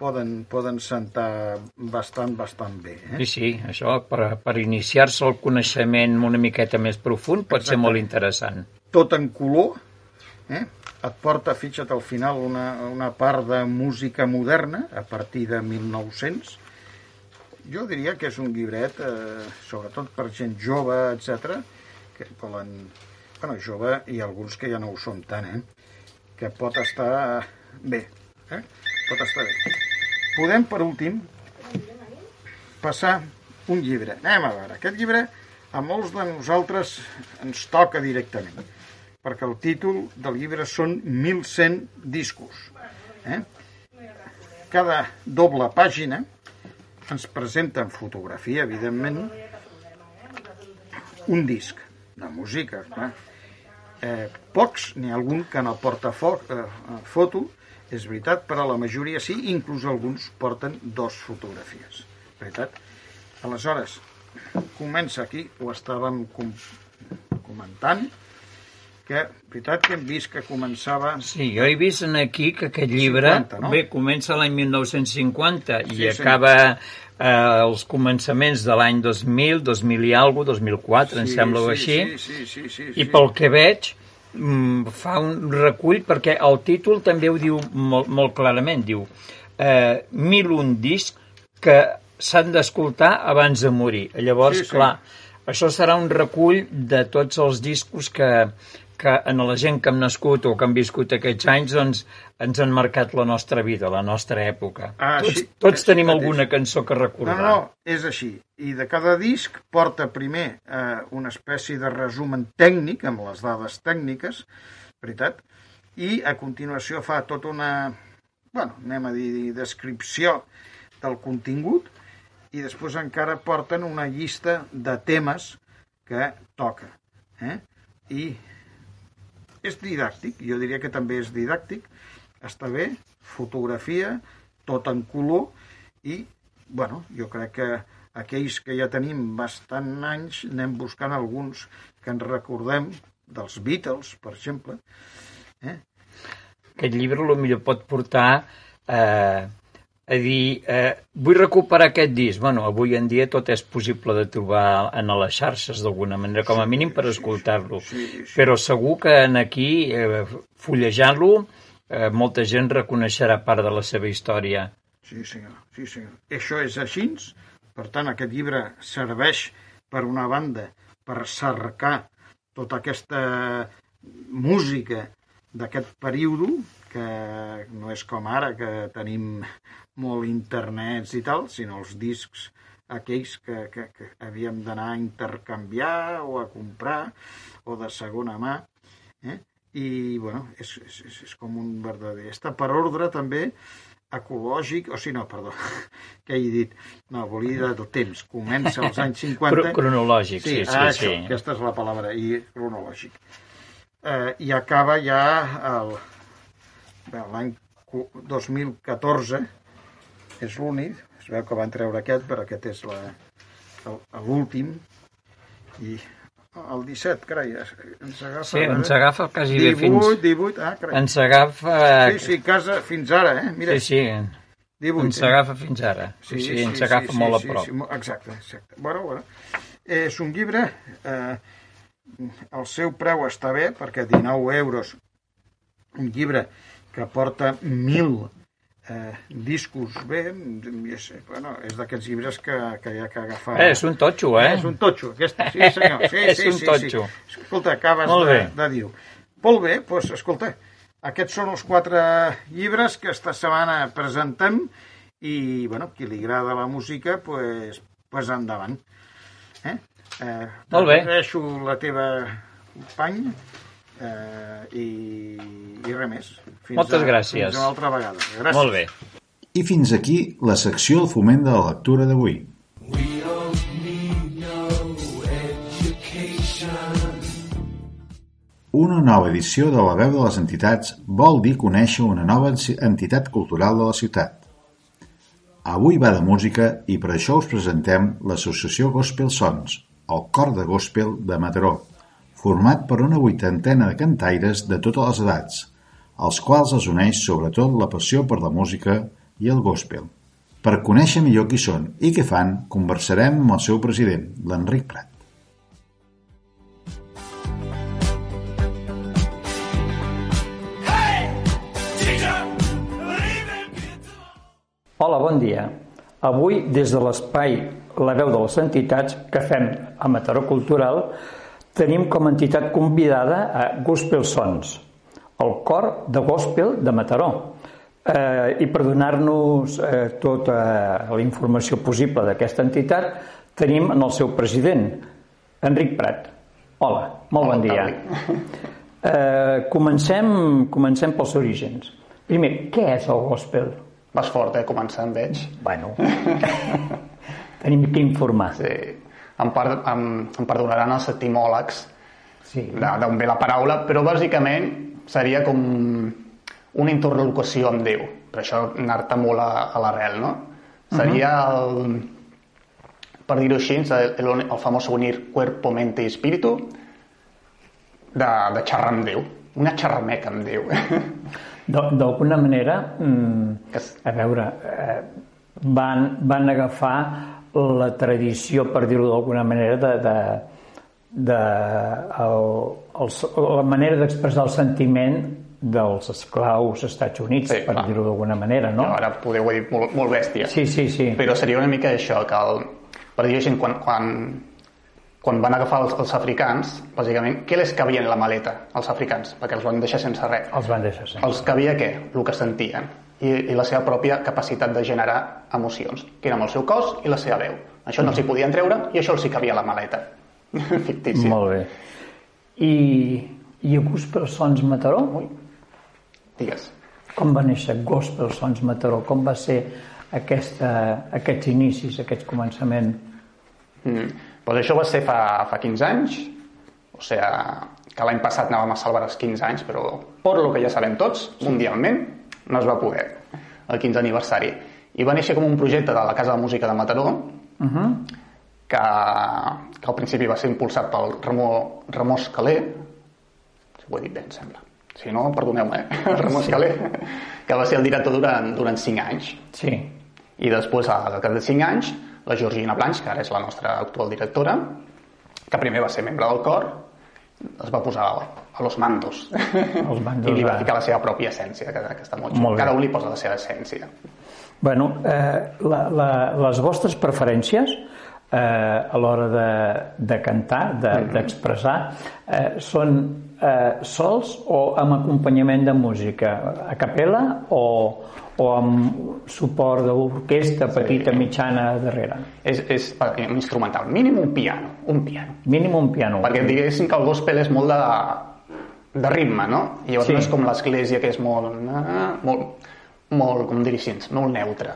Speaker 5: poden, poden sentar bastant, bastant bé. Eh?
Speaker 6: Sí, sí, això per, per iniciar-se el coneixement una miqueta més profund pot ser
Speaker 5: Exacte.
Speaker 6: molt interessant.
Speaker 5: tot en color, eh? et porta, fixa't, al final una, una part de música moderna, a partir de 1900. Jo diria que és un llibret, eh, sobretot per gent jove, etc que volen... Bueno, jove i alguns que ja no ho som tant, eh? que pot estar bé. Eh? Pot estar bé. Podem, per últim, passar un llibre. Anem a veure. Aquest llibre a molts de nosaltres ens toca directament, perquè el títol del llibre són 1.100 discos. Eh? Cada doble pàgina ens presenta en fotografia, evidentment, un disc de música, clar. Eh, pocs, n'hi ha algun que no porta fo eh, foto, és veritat, però la majoria sí, inclús alguns porten dos fotografies. Veritat? Aleshores, comença aquí, ho estàvem com comentant, que, veritat que hem vist que començava...
Speaker 6: Sí, jo he vist en aquí que aquest llibre
Speaker 5: 50, no?
Speaker 6: bé, comença l'any 1950 i
Speaker 5: Sí, senyor.
Speaker 6: acaba eh, els començaments de l'any 2000, 2000 i alguna 2004, em sembla o així.
Speaker 5: Sí, sí, sí, sí,
Speaker 6: I
Speaker 5: sí.
Speaker 6: pel que veig, mm, fa un recull, perquè el títol també ho diu molt, molt clarament, diu eh, mil un disc que s'han d'escoltar abans de morir. Llavors,
Speaker 5: Sí, sí.
Speaker 6: clar, això serà un recull de tots els discos que, que en la gent que hem nascut o que han viscut aquests anys doncs, ens han marcat la nostra vida, la nostra època.
Speaker 5: Ah,
Speaker 6: tots,
Speaker 5: sí,
Speaker 6: tots tenim
Speaker 5: mateix.
Speaker 6: alguna cançó que recordar.
Speaker 5: no, no, és així. I de cada disc porta primer eh, una espècie de resumen tècnic, amb les dades tècniques, veritat? I a continuació fa tota una, bueno, anem a dir, descripció del contingut i després encara porten una llista de temes que toca. Eh? I és didàctic, jo diria que també és didàctic, està bé, fotografia, tot en color, i, bueno, jo crec que aquells que ja tenim bastant anys anem buscant alguns que ens recordem dels Beatles, per exemple. Eh?
Speaker 6: Aquest llibre lo millor pot portar eh, a dir eh, vull recuperar aquest disc. Bueno, avui en dia tot és possible de trobar en les xarxes d'alguna manera, com a mínim per escoltar-lo.
Speaker 5: sí, sí.
Speaker 6: Però segur que en aquí, eh, fullejant-lo, eh, molta gent reconeixerà part de la seva història.
Speaker 5: Sí, senyor. Sí, senyor. Això és així. Per tant, aquest llibre serveix, per una banda, per cercar tota aquesta música d'aquest període, que no és com ara, que tenim molt internets i tal, sinó els discs aquells que, que, que havíem d'anar a intercanviar o a comprar o de segona mà. Eh? I, bueno, és, és, és, és com un verdader... Està per ordre també ecològic, o sigui, no, perdó, què he dit? No, volia dir del temps. Comença als anys 50...
Speaker 6: Cro- cronològic, sí, sí,
Speaker 5: ah,
Speaker 6: sí.
Speaker 5: Això, aquesta és la paraula, i cronològic. Eh, I acaba ja bé, l'any cu- 2014, és l'únic. Es veu que van treure aquest, però aquest és l'últim. I el 17, carai, ens agafa...
Speaker 7: Sí, ens agafa quasi bé
Speaker 5: 18,
Speaker 7: fins...
Speaker 5: 18, ah, carai.
Speaker 7: Ens agafa...
Speaker 5: Sí, sí, casa fins ara, eh? Mira,
Speaker 7: Sí, sí,
Speaker 5: 18.
Speaker 7: ens
Speaker 5: eh?
Speaker 7: agafa fins ara. Sí, sí, ens agafa molt a prop.
Speaker 5: Sí, mo- exacte, exacte. Bueno, bueno. És un llibre, eh, el seu preu està bé, perquè 19 euros, un llibre que porta 1.000 eh, discos bé, és, bueno, és d'aquests llibres que, que hi ha que agafar.
Speaker 7: Eh, és un totxo, eh?
Speaker 5: És un totxo, aquest, sí senyor. Sí,
Speaker 7: És
Speaker 5: sí,
Speaker 7: un
Speaker 5: sí,
Speaker 7: totxo.
Speaker 5: Sí. Escolta, acabes de, de dir-ho. Molt bé, doncs, escolta, aquests són els quatre llibres que esta setmana presentem i, bueno, qui li agrada la música, doncs, pues endavant. Eh? Eh,
Speaker 7: Molt bé.
Speaker 5: T'agraeixo la teva company eh, i, i res més. Fins
Speaker 7: Moltes
Speaker 5: a,
Speaker 7: gràcies.
Speaker 5: Fins una altra vegada. Gràcies.
Speaker 7: Molt bé.
Speaker 8: I fins aquí la secció del foment de la lectura d'avui. Una nova edició de la veu de les entitats vol dir conèixer una nova entitat cultural de la ciutat. Avui va de música i per això us presentem l'associació Gospel Sons, el cor de gospel de Mataró, format per una vuitantena de cantaires de totes les edats, als quals els uneix sobretot la passió per la música i el gospel. Per conèixer millor qui són i què fan, conversarem amb el seu president, l'Enric Prat.
Speaker 7: Hola, bon dia. Avui, des de l'espai La veu de les entitats que fem a Mataró Cultural, tenim com a entitat convidada a Gospel Sons, el cor de gospel de Mataró. Eh, I per donar-nos eh, tota la informació possible d'aquesta entitat, tenim en el seu president, Enric Prat. Hola, molt bon dia. Eh, comencem, comencem pels orígens. Primer, què és el gospel?
Speaker 9: Vas fort, eh, començant, veig.
Speaker 7: Bueno, tenim que informar.
Speaker 9: Sí. Em, per, em, em perdonaran els etimòlegs
Speaker 7: Sí.
Speaker 9: d'on ve la paraula, però bàsicament seria com una interlocució amb Déu. Per això anar-te molt a, a l'arrel, no? Seria, el, per dir-ho així, el, el, famós unir cuerpo, mente i espíritu de, de xerrar amb Déu. Una xerrameca amb Déu.
Speaker 7: D'al- D'alguna manera, mm, a veure, eh, van, van agafar la tradició, per dir-ho d'alguna manera, de, de, de el, el, la manera d'expressar el sentiment dels esclaus als Estats Units,
Speaker 9: Sí,
Speaker 7: per dir-ho d'alguna manera, no?
Speaker 9: Ara podeu dir molt, molt bèstia.
Speaker 7: Sí, sí, sí.
Speaker 9: Però seria una mica això, que el, per dir així, quan, quan, quan van agafar els, els africans, bàsicament, què les cabia en la maleta, els africans? Perquè els van deixar sense res.
Speaker 7: Els van deixar ser.
Speaker 9: Els cabia què? El que sentien. I, I la seva pròpia capacitat de generar emocions, que era amb el seu cos i la seva veu. Això no els hi podien treure i això els hi cabia a la maleta. Fictícia.
Speaker 7: Molt bé. I, i a Gospel Sons Mataró?
Speaker 9: Digues.
Speaker 7: Com va néixer Gospel Sons Mataró? Com va ser aquesta, aquests inicis, aquest començament?
Speaker 9: Mm. Pues això va ser fa, fa 15 anys, o sigui que l'any passat anàvem a celebrar els 15 anys, però per lo que ja sabem tots, mundialment, no es va poder, el 15 aniversari. I va néixer com un projecte de la Casa de Música de Mataró,
Speaker 7: Uh -huh.
Speaker 9: que, que al principi va ser impulsat pel Ramó, Ramó Escalé, si ho he dit bé, em sembla. Si no, perdoneu-me, eh? Ramó Escalé, que va ser el director durant, durant 5 anys.
Speaker 7: Sí.
Speaker 9: I després, al cap de 5 anys, la Georgina Blanch, que ara és la nostra actual directora, que primer va ser membre del cor, es va posar a los mandos.
Speaker 7: Els mandos,
Speaker 9: I li va ficar la seva pròpia essència, que, que està molt,
Speaker 7: Molt.
Speaker 9: Cada un li posa la seva essència.
Speaker 7: Bueno, eh, la, la, les vostres preferències eh, a l'hora de, de cantar, de- d'expressar, eh, són eh, sols o amb acompanyament de música? A capella o, o amb suport d'orquestra petita, mitjana, darrere?
Speaker 9: És, és instrumental, mínim un piano, un piano.
Speaker 7: Mínim un piano.
Speaker 9: Perquè diguéssim que el gospel és molt de, de ritme, no? I llavors
Speaker 7: Sí.
Speaker 9: no és com l'església, que és molt, ah, molt, molt, com dir així, molt neutre.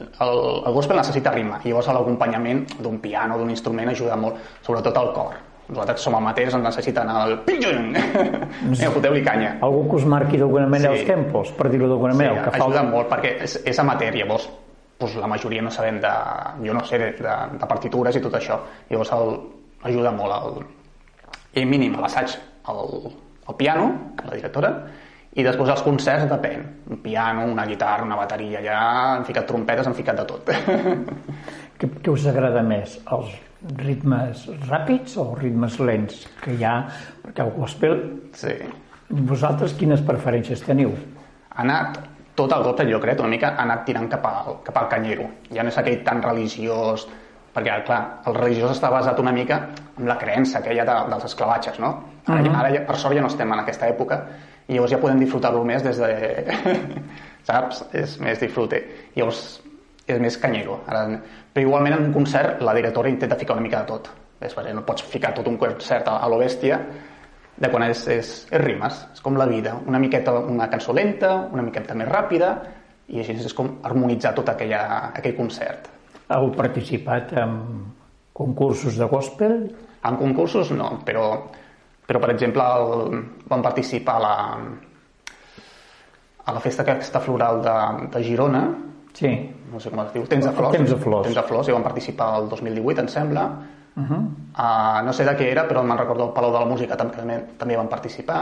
Speaker 9: El, el gospel necessita ritme, i llavors l'acompanyament d'un piano, d'un instrument, ajuda molt, sobretot al cor. Nosaltres som amateurs, ens necessiten el pinjun! Vinga, foteu-li canya.
Speaker 7: Algú que us marqui d'alguna manera
Speaker 9: Sí.
Speaker 7: els tempos, per dir-ho d'alguna manera, el que fa
Speaker 9: ajuda molt, perquè és, és amateur, llavors doncs la majoria no sabem de, jo no sé, de, de, de partitures i tot això. Llavors el, ajuda molt el, i mínim l'assaig el, el piano, la directora, i després els concerts depèn. Un piano, una guitarra, una bateria, ja han ficat trompetes, han ficat de tot.
Speaker 7: què, què us agrada més? Els ritmes ràpids o ritmes lents que hi ha? Perquè el gospel...
Speaker 9: Sí.
Speaker 7: Vosaltres quines preferències teniu?
Speaker 9: Ha anat tot el gospel, jo crec, una mica ha anat tirant cap al, cap al canyero. Ja no és aquell tan religiós, perquè, clar, el religiós està basat una mica en la creença aquella de, dels esclavatges, no? Ara, uh -huh. ara ja, per sort ja no estem en aquesta època i llavors ja podem disfrutar-lo més des de... saps? És més disfrute. Llavors és més canyero. Ara, però igualment en un concert la directora intenta ficar una mica de tot. Després, no pots ficar tot un concert a, a lo bèstia de quan és, és, és rimes, és com la vida, una miqueta una cançó lenta, una miqueta més ràpida, i així és com harmonitzar tot aquella, aquell concert.
Speaker 7: Heu participat en concursos de gospel?
Speaker 9: En concursos no, però, però per exemple el, vam participar a la, a la festa aquesta floral de, de Girona,
Speaker 7: sí.
Speaker 9: no sé com es diu, Temps de Flors.
Speaker 7: Temps de Flors.
Speaker 9: Temps de Flors, i vam participar el 2018, em sembla. Uh -huh. uh, no sé de què era, però me'n recordo el Palau de la Música també, també vam participar.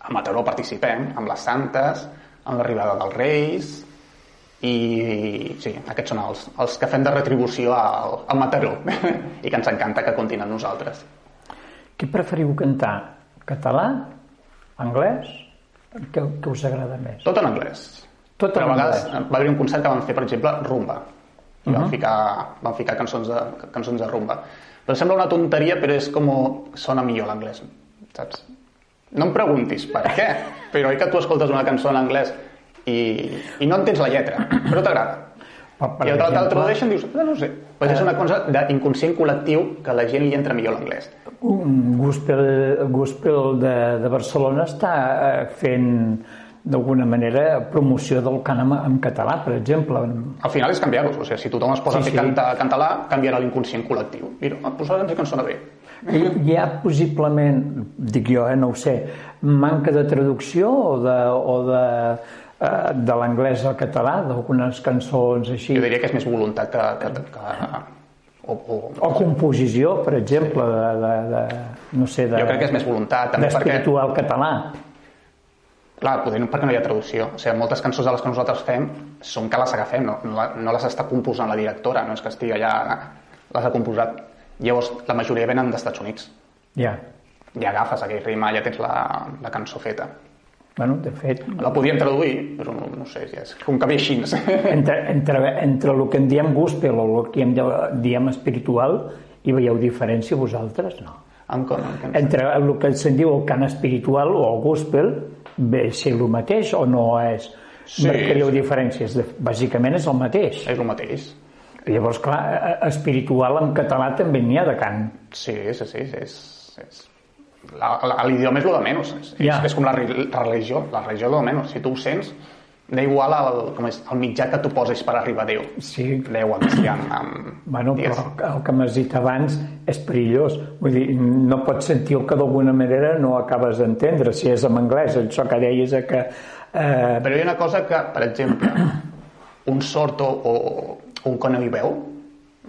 Speaker 9: A Mataró participem, amb les Santes, amb l'arribada dels Reis, i sí, aquests són els, els que fem de retribució al, al Mataró i que ens encanta que comptin amb nosaltres.
Speaker 7: Què preferiu cantar? Català? Anglès? Què, què us agrada més?
Speaker 9: Tot en anglès.
Speaker 7: Tot en
Speaker 9: Però a vegades
Speaker 7: anglès.
Speaker 9: va haver un concert que vam fer, per exemple, rumba. I
Speaker 7: Uh
Speaker 9: vam,
Speaker 7: -huh.
Speaker 9: ficar, vam ficar cançons de, cançons de rumba. Però sembla una tonteria, però és com sona millor l'anglès, saps? No em preguntis per què, però oi que tu escoltes una cançó en anglès i, i no entens la lletra, però t'agrada.
Speaker 7: Per, per
Speaker 9: I el
Speaker 7: exemple,
Speaker 9: tradueixen dius, no, no sé. Pues és una cosa d'inconscient col·lectiu que la gent li entra millor l'anglès.
Speaker 7: un gospel, gospel de, de Barcelona està eh, fent d'alguna manera promoció del cant en, català, per exemple.
Speaker 9: Al final és canviar-los. O sigui, si tothom es posa
Speaker 7: Sí,
Speaker 9: a fer
Speaker 7: sí.
Speaker 9: cantar català, canviarà l'inconscient col·lectiu. Mira, ah, ens que ens sona bé.
Speaker 7: Hi, hi ha possiblement, dic jo, eh, no ho sé, manca de traducció o de, o de, de l'anglès al català, d'algunes cançons així,
Speaker 9: Jo diria que és més voluntat que... que, que o, o,
Speaker 7: o composició, per exemple, de, de, de, no sé, de,
Speaker 9: jo crec que és més voluntat, també perquè...
Speaker 7: català.
Speaker 9: Clar, poder perquè no hi ha traducció. O sigui, moltes cançons de les que nosaltres fem són que les agafem, no, no, les està composant la directora, no és que estigui allà, les ha composat. Llavors, la majoria venen dels Estats Units.
Speaker 7: Ja.
Speaker 9: Ja agafes aquell rima, ja tens la, la cançó feta.
Speaker 7: Bueno, de fet,
Speaker 9: La podíem traduir, però no, no sé, ja és com que ve així.
Speaker 7: entre, entre, entre el que en diem gospel o el que en diem espiritual, hi veieu diferència vosaltres? No.
Speaker 9: En com, en com?
Speaker 7: Entre el que se'n diu el cant espiritual o el gospel, ve ser el mateix o no és?
Speaker 9: Sí,
Speaker 7: Marcaríeu
Speaker 9: sí.
Speaker 7: diferències? Bàsicament és el mateix.
Speaker 9: És el mateix.
Speaker 7: Llavors, clar, espiritual en català també n'hi ha de cant.
Speaker 9: Sí, sí, sí, és... és... L'idioma és el de menys. És,
Speaker 7: Ja.
Speaker 9: és, és com la, re- la religió. La religió és el de menys. Si tu ho sents, da igual el, com és, el mitjà que tu posis per arribar a Déu.
Speaker 7: Sí,
Speaker 9: Déu, el cristian, amb...
Speaker 7: Bueno, però el que m'has dit abans és perillós. Vull dir, no pots sentir el que d'alguna manera no acabes d'entendre, si és en anglès. Això que deies que... Eh,
Speaker 9: Però hi ha una cosa que, per exemple, un sordo o un que no hi veu,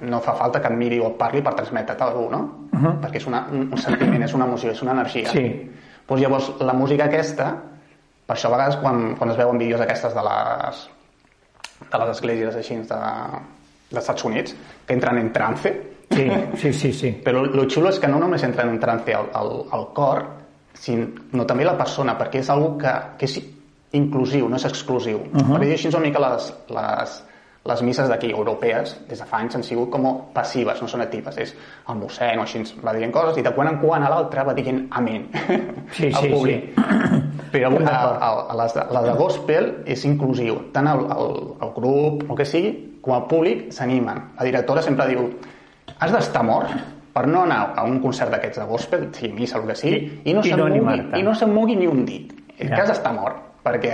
Speaker 9: no fa falta que et miri o et parli per transmetre't alguna cosa, no? Uh -huh. Perquè és una, un, sentiment, és una emoció, és una energia.
Speaker 7: Sí.
Speaker 9: Pues llavors, la música aquesta, per això a vegades quan, quan es veuen vídeos aquestes de les, de les esglésies així de, dels Estats Units, que entren en trance,
Speaker 7: sí, sí, sí, sí.
Speaker 9: però el xulo és que no només entren en trance al, al, al cor, sinó també la persona, perquè és algo que, que és inclusiu, no és exclusiu. Uh -huh. Per dir així una mica les, les, les misses d'aquí, europees, des de fa anys han sigut com passives, no són actives. És el mossèn o així ens va dient coses i de quan en quan a l'altre va dient amén
Speaker 7: Sí,
Speaker 9: al
Speaker 7: sí,
Speaker 9: públic. Però
Speaker 7: Estem
Speaker 9: a, a, a les de, la de gospel és inclusiu. Tant el, el, el grup, o que sigui, com el públic s'animen. La directora sempre diu has d'estar mort per no anar a un concert d'aquests de gospel, sigui missa, el que sigui, i no,
Speaker 7: I no
Speaker 9: mogui, i no se'n mogui ni un dit.
Speaker 7: Ja.
Speaker 9: que has d'estar mort, perquè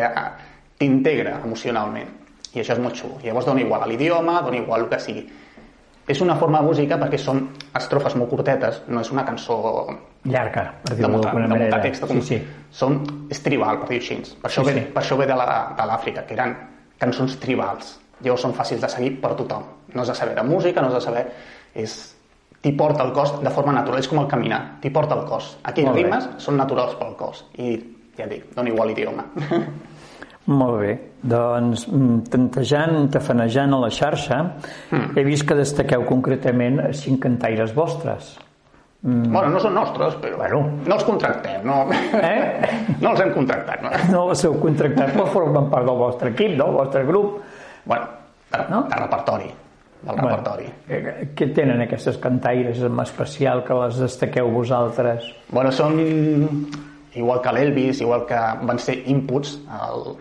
Speaker 9: t'integra emocionalment. I això és molt xulo. Llavors dona igual a l'idioma, dona igual el que sigui. És una forma de música perquè són estrofes molt curtetes, no és una cançó
Speaker 7: Llarga, per dir-ho d'alguna
Speaker 9: de muntar
Speaker 7: manera.
Speaker 9: text. Com,
Speaker 7: Sí, sí.
Speaker 9: Són, és tribal, per dir-ho així. Per, això
Speaker 7: Sí,
Speaker 9: ve,
Speaker 7: sí.
Speaker 9: per això ve de l'Àfrica, que eren cançons tribals. llavors són fàcils de seguir per tothom. No has de saber de música, no has de saber... És, t'hi porta el cos de forma natural, és com el caminar, t'hi porta el cos. Aquells ritmes són naturals pel cos i ja et dic, dona igual l'idioma.
Speaker 7: Molt bé, doncs mm, tantejant, tafanejant a la xarxa, he vist que destaqueu concretament cinc cantaires vostres.
Speaker 9: Mm. Bueno, no són nostres, però
Speaker 7: Bueno.
Speaker 9: no els contractem, no,
Speaker 7: Eh?
Speaker 9: no els hem contractat. No?
Speaker 7: No els heu contractat, però formen part del vostre equip, del vostre grup.
Speaker 9: Bueno, de,
Speaker 7: No?
Speaker 9: de repertori, del repertori.
Speaker 7: eh, què tenen aquestes cantaires en especial que les destaqueu vosaltres?
Speaker 9: Bueno, són igual que l'Elvis, igual que van ser inputs al,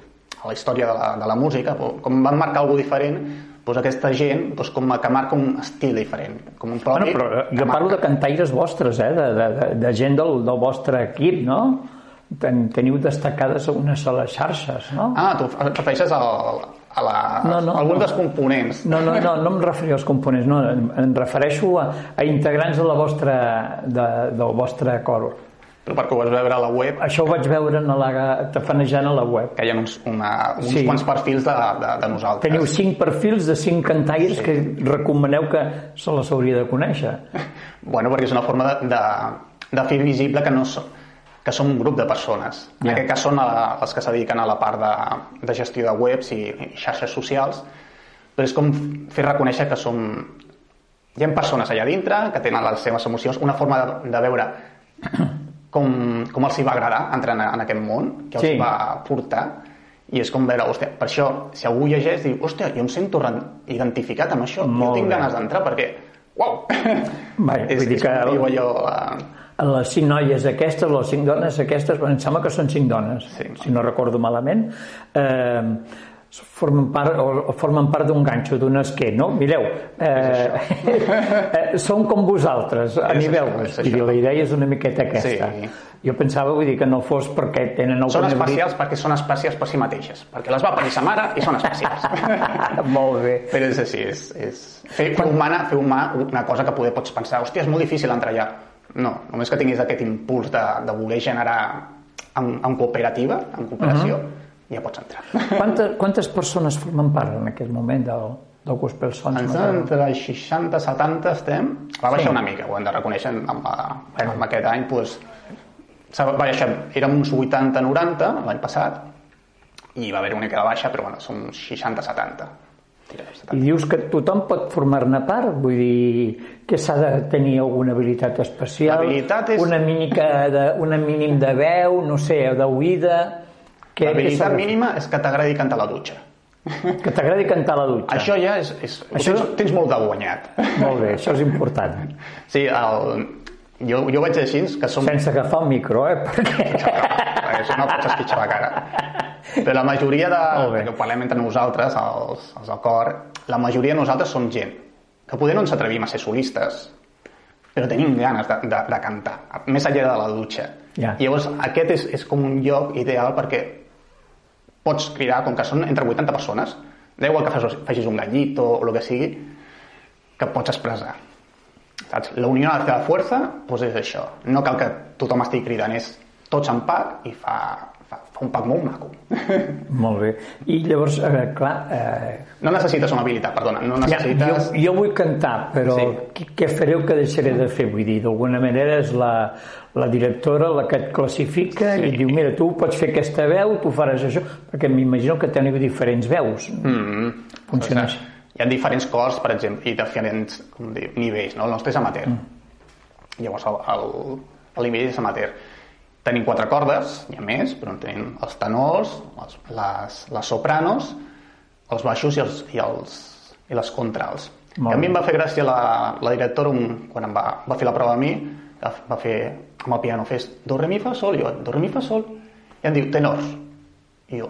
Speaker 9: a la història de la, de la música, com van marcar alguna diferent, doncs aquesta gent doncs com que marca un estil diferent, com un propi...
Speaker 7: Bueno, però
Speaker 9: que
Speaker 7: jo parlo de cantaires vostres, eh? de, de, de, de gent del, del vostre equip, no? Ten, teniu destacades unes a les xarxes, no?
Speaker 9: Ah, tu et refereixes al, a, la,
Speaker 7: No, no,
Speaker 9: a algun
Speaker 7: no.
Speaker 9: dels components.
Speaker 7: No, no, no, no em refereixo als components, no, em, em refereixo a, a integrants de la vostra, de, del vostre cor.
Speaker 9: Però perquè ho vas veure a la web,
Speaker 7: Això ho vaig veure en la, tafanejant a la web.
Speaker 9: que hi ha uns, una, uns
Speaker 7: Sí.
Speaker 9: quants perfils de, de, de nosaltres.
Speaker 7: Teniu cinc perfils de cinc cantaires que recomaneu que se les hauria de conèixer.
Speaker 9: Bueno, perquè és una forma de, de, de fer visible que no som, que som un grup de persones. En aquest cas són a, els que se dediquen a la part de, de gestió de webs i, i xarxes socials, però és com fer reconèixer que som... Hi ha persones allà dintre que tenen les seves emocions, una forma de, de veure com, com els hi va agradar entrar en, en aquest món, que els
Speaker 7: Sí.
Speaker 9: va portar, i és com veure, hòstia, per això, si algú llegeix, diu, hòstia, jo em sento identificat amb això,
Speaker 7: Molt
Speaker 9: jo tinc
Speaker 7: bé.
Speaker 9: ganes d'entrar perquè, uau,
Speaker 7: Vaja,
Speaker 9: és,
Speaker 7: vull dir
Speaker 9: és
Speaker 7: que
Speaker 9: diu allò,
Speaker 7: A les cinc noies aquestes, les cinc dones aquestes, em sembla que són cinc dones,
Speaker 9: Sí.
Speaker 7: si no recordo malament, eh, formen part, o, o formen part d'un ganxo, d'un esquer, no? Mireu, eh, eh, són com vosaltres, a
Speaker 9: És
Speaker 7: nivell,
Speaker 9: això, és això.
Speaker 7: la idea és una miqueta aquesta.
Speaker 9: Sí.
Speaker 7: Jo pensava, vull dir, que no fos perquè tenen
Speaker 9: són
Speaker 7: alguna
Speaker 9: especials perquè són especials per si mateixes, perquè les va parir sa mare i són especials.
Speaker 7: Molt bé.
Speaker 9: Però és així, és, és fer, fer, humana, fer humà una cosa que poder pots pensar, hòstia, és molt difícil entrar allà. No, només que tinguis aquest impuls de, de voler generar en, en cooperativa, en cooperació, ja pots entrar.
Speaker 7: Quantes, quantes persones formen part en aquest moment del, del Gospel Sons?
Speaker 9: Ens entre 60 i 70 estem. Va baixar
Speaker 7: Sí.
Speaker 9: una mica, ho hem de reconèixer, amb, la, amb aquest any, doncs, va baixar, érem uns 80-90 l'any passat, i va haver una mica de baixa, però bueno, són uns 60-70.
Speaker 7: I dius que tothom pot formar-ne part? Vull dir, que s'ha de tenir alguna habilitat especial?
Speaker 9: L'habilitat és-
Speaker 7: Una, mínica de, una mínim de veu, no sé, d'oïda...
Speaker 9: L'habilitat
Speaker 7: de fer?
Speaker 9: mínima és que t'agradi cantar a la dutxa.
Speaker 7: Que t'agradi cantar a la dutxa.
Speaker 9: Això ja és... és
Speaker 7: Això-
Speaker 9: tens, tens molt de guanyat.
Speaker 7: Molt bé, això és important.
Speaker 9: Sí, el, jo, jo vaig així, que som...
Speaker 7: Sense agafar el micro, eh? Perquè...
Speaker 9: Si no pots esquitxar la cara. Però la majoria de... Que ho parlem entre nosaltres, els, els del cor, la majoria de nosaltres som gent que poder no ens atrevim a ser solistes, però tenim ganes de, de, de cantar, més enllà de la dutxa.
Speaker 7: Ja.
Speaker 9: I llavors aquest és, és com un lloc ideal perquè pots cridar, com que són entre 80 persones, da igual que facis, un gallito o el que sigui, que pots expressar. Saps? La unió hace la fuerza, doncs és això. No cal que tothom estigui cridant, és tots en pack i fa un pack molt maco.
Speaker 7: Molt bé. I llavors, eh, clar, eh,
Speaker 9: No necessites una habilitat, perdona, no
Speaker 7: Ja,
Speaker 9: necessites...
Speaker 7: jo, jo vull cantar, però
Speaker 9: Sí.
Speaker 7: què, què fareu que deixaré de fer? Vull dir, d'alguna manera és la, la directora la que et classifica
Speaker 9: Sí.
Speaker 7: i diu, mira, tu pots fer aquesta veu, tu faràs això, perquè m'imagino que teniu diferents veus.
Speaker 9: Mm,
Speaker 7: Funciona
Speaker 9: o sigui,
Speaker 7: així.
Speaker 9: Hi ha diferents cors, per exemple, i diferents com dir, nivells, no? El nostre és amateur. Mm. Llavors, el, el, el nivell és amateur. Tenim quatre cordes, hi ha més, però en tenim els tenors, les, les, les sopranos, els baixos i, els, i, els, i les contrals.
Speaker 7: Molt
Speaker 9: a mi em va fer gràcia la, la directora un, quan em va, va fer la prova a mi, que va fer amb el piano, fes do, re, mi, fa, sol, jo, do, re, mi, fa, sol, i em diu tenors. I jo,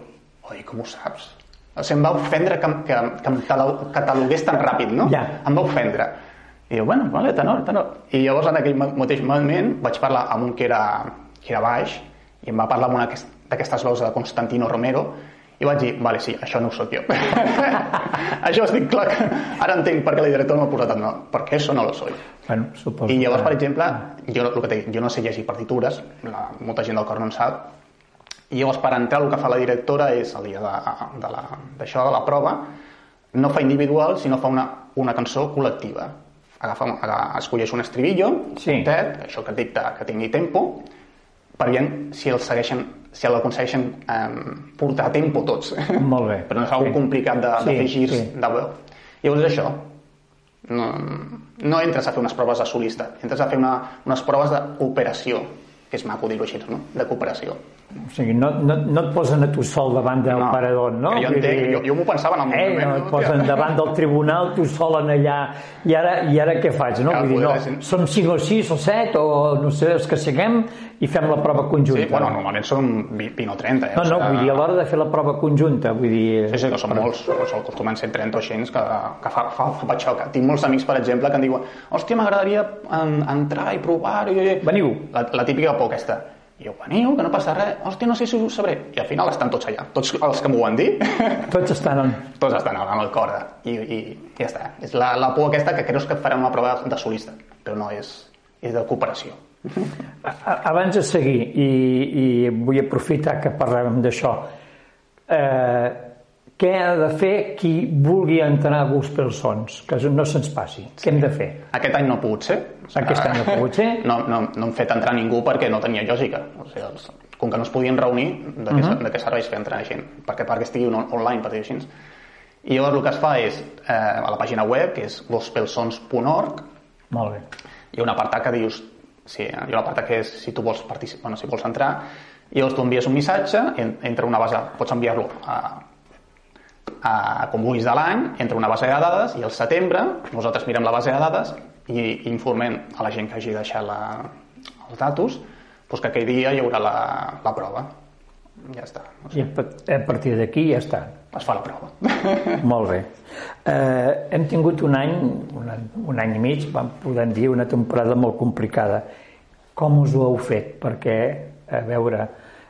Speaker 9: oi, com ho saps? O sigui, em va ofendre que, que, que em catalog- catalogués tan ràpid, no?
Speaker 7: Ja.
Speaker 9: Em va ofendre. I jo, bueno, vale, tenor, tenor. I llavors en aquell ma- mateix moment vaig parlar amb un que era, que era baix i em va parlar amb una d'aquest- d'aquestes veus de Constantino Romero i vaig dir, vale, sí, això no ho sóc jo. això estic clar que ara entenc per què la directora m'ha posat el nom, perquè això no lo soy.
Speaker 7: Bueno, suposo
Speaker 9: I llavors,
Speaker 7: que-
Speaker 9: per exemple, jo, el que dit, jo no sé llegir partitures, la, molta gent del cor no en sap, i llavors per entrar el que fa la directora és el dia de- de la- d'això, de, de la prova, no fa individual, sinó fa una, una cançó col·lectiva. Agafa, agafa, escolleix un estribillo,
Speaker 7: Sí.
Speaker 9: tet, això que et dic de- que tingui tempo, per veure si el segueixen si l'aconsegueixen eh, portar a tempo tots.
Speaker 7: Molt bé.
Speaker 9: Però no és algo
Speaker 7: Sí.
Speaker 9: complicat de, de
Speaker 7: Sí,
Speaker 9: fer girs
Speaker 7: sí.
Speaker 9: de veu. Llavors això, no, no entres a fer unes proves de solista, entres a fer una, unes proves de cooperació, que és maco dir-ho així, no? De cooperació.
Speaker 7: O sigui, no, no, no et posen a tu sol davant del
Speaker 9: No,
Speaker 7: parador, no?
Speaker 9: jo entenc,
Speaker 7: dir,
Speaker 9: jo- jo m'ho pensava en el
Speaker 7: eh,
Speaker 9: moment,
Speaker 7: no,
Speaker 9: no?
Speaker 7: et posen davant del tribunal, tu sol en allà, i ara, i ara què faig, no? Vull dir, no,
Speaker 9: poder-
Speaker 7: som 5 o 6 o 7 o no sé, els que siguem i fem la prova conjunta.
Speaker 9: Sí, bueno, normalment són 20 o 30. Eh?
Speaker 7: no, no, vull dir, a l'hora de fer la prova conjunta, vull dir...
Speaker 9: Sí, sí, que són molts, són acostumen 130 o 100 que, que fa, fa, fa xoc. Tinc molts amics, per exemple, que em diuen hòstia, m'agradaria en, entrar i provar-ho. i-
Speaker 7: Veniu.
Speaker 9: La, la típica por aquesta. I jo, veniu, que no passa res. Hòstia, no sé si ho sabré. I al final estan tots allà. Tots els que m'ho van dir,
Speaker 7: Tots estan en...
Speaker 9: tots estan amb el cor. I, i, i ja està. És la, la por aquesta que creus que farem una prova de solista, però no és, és de cooperació.
Speaker 7: Abans de seguir, i, i vull aprofitar que parlem d'això, eh, què ha de fer qui vulgui entrar a Gospel Sons? Que no se'ns passi. Què hem de fer?
Speaker 9: Aquest any no ha pogut ser.
Speaker 7: Aquest any no ha pogut ser.
Speaker 9: No, no, no hem fet entrar ningú perquè no tenia lògica. O sigui, els, com que no es podien reunir, de què, uh -huh. de què serveix fer entrar gent? Perquè, perquè estigui on, online, per dir-ho així. I llavors el que es fa és, eh, a la pàgina web, que és gospelsons.org,
Speaker 7: Molt bé.
Speaker 9: hi ha un apartat que dius sí, hi ha un apartat que és si tu vols participar, bueno, si vols entrar i llavors tu envies un missatge en- entra una base, pots enviar-lo a, a, com vulguis de l'any entra una base de dades i al setembre nosaltres mirem la base de dades i informem a la gent que hagi deixat la, els datos doncs que aquell dia hi haurà la, la prova ja està,
Speaker 7: I a pa- a partir d'aquí ja està.
Speaker 9: es fa la prova
Speaker 7: Molt bé. Eh, hem tingut un any, un, any, un any i mig, vam podem dir, una temporada molt complicada. Com us ho heu fet? Perquè, a veure,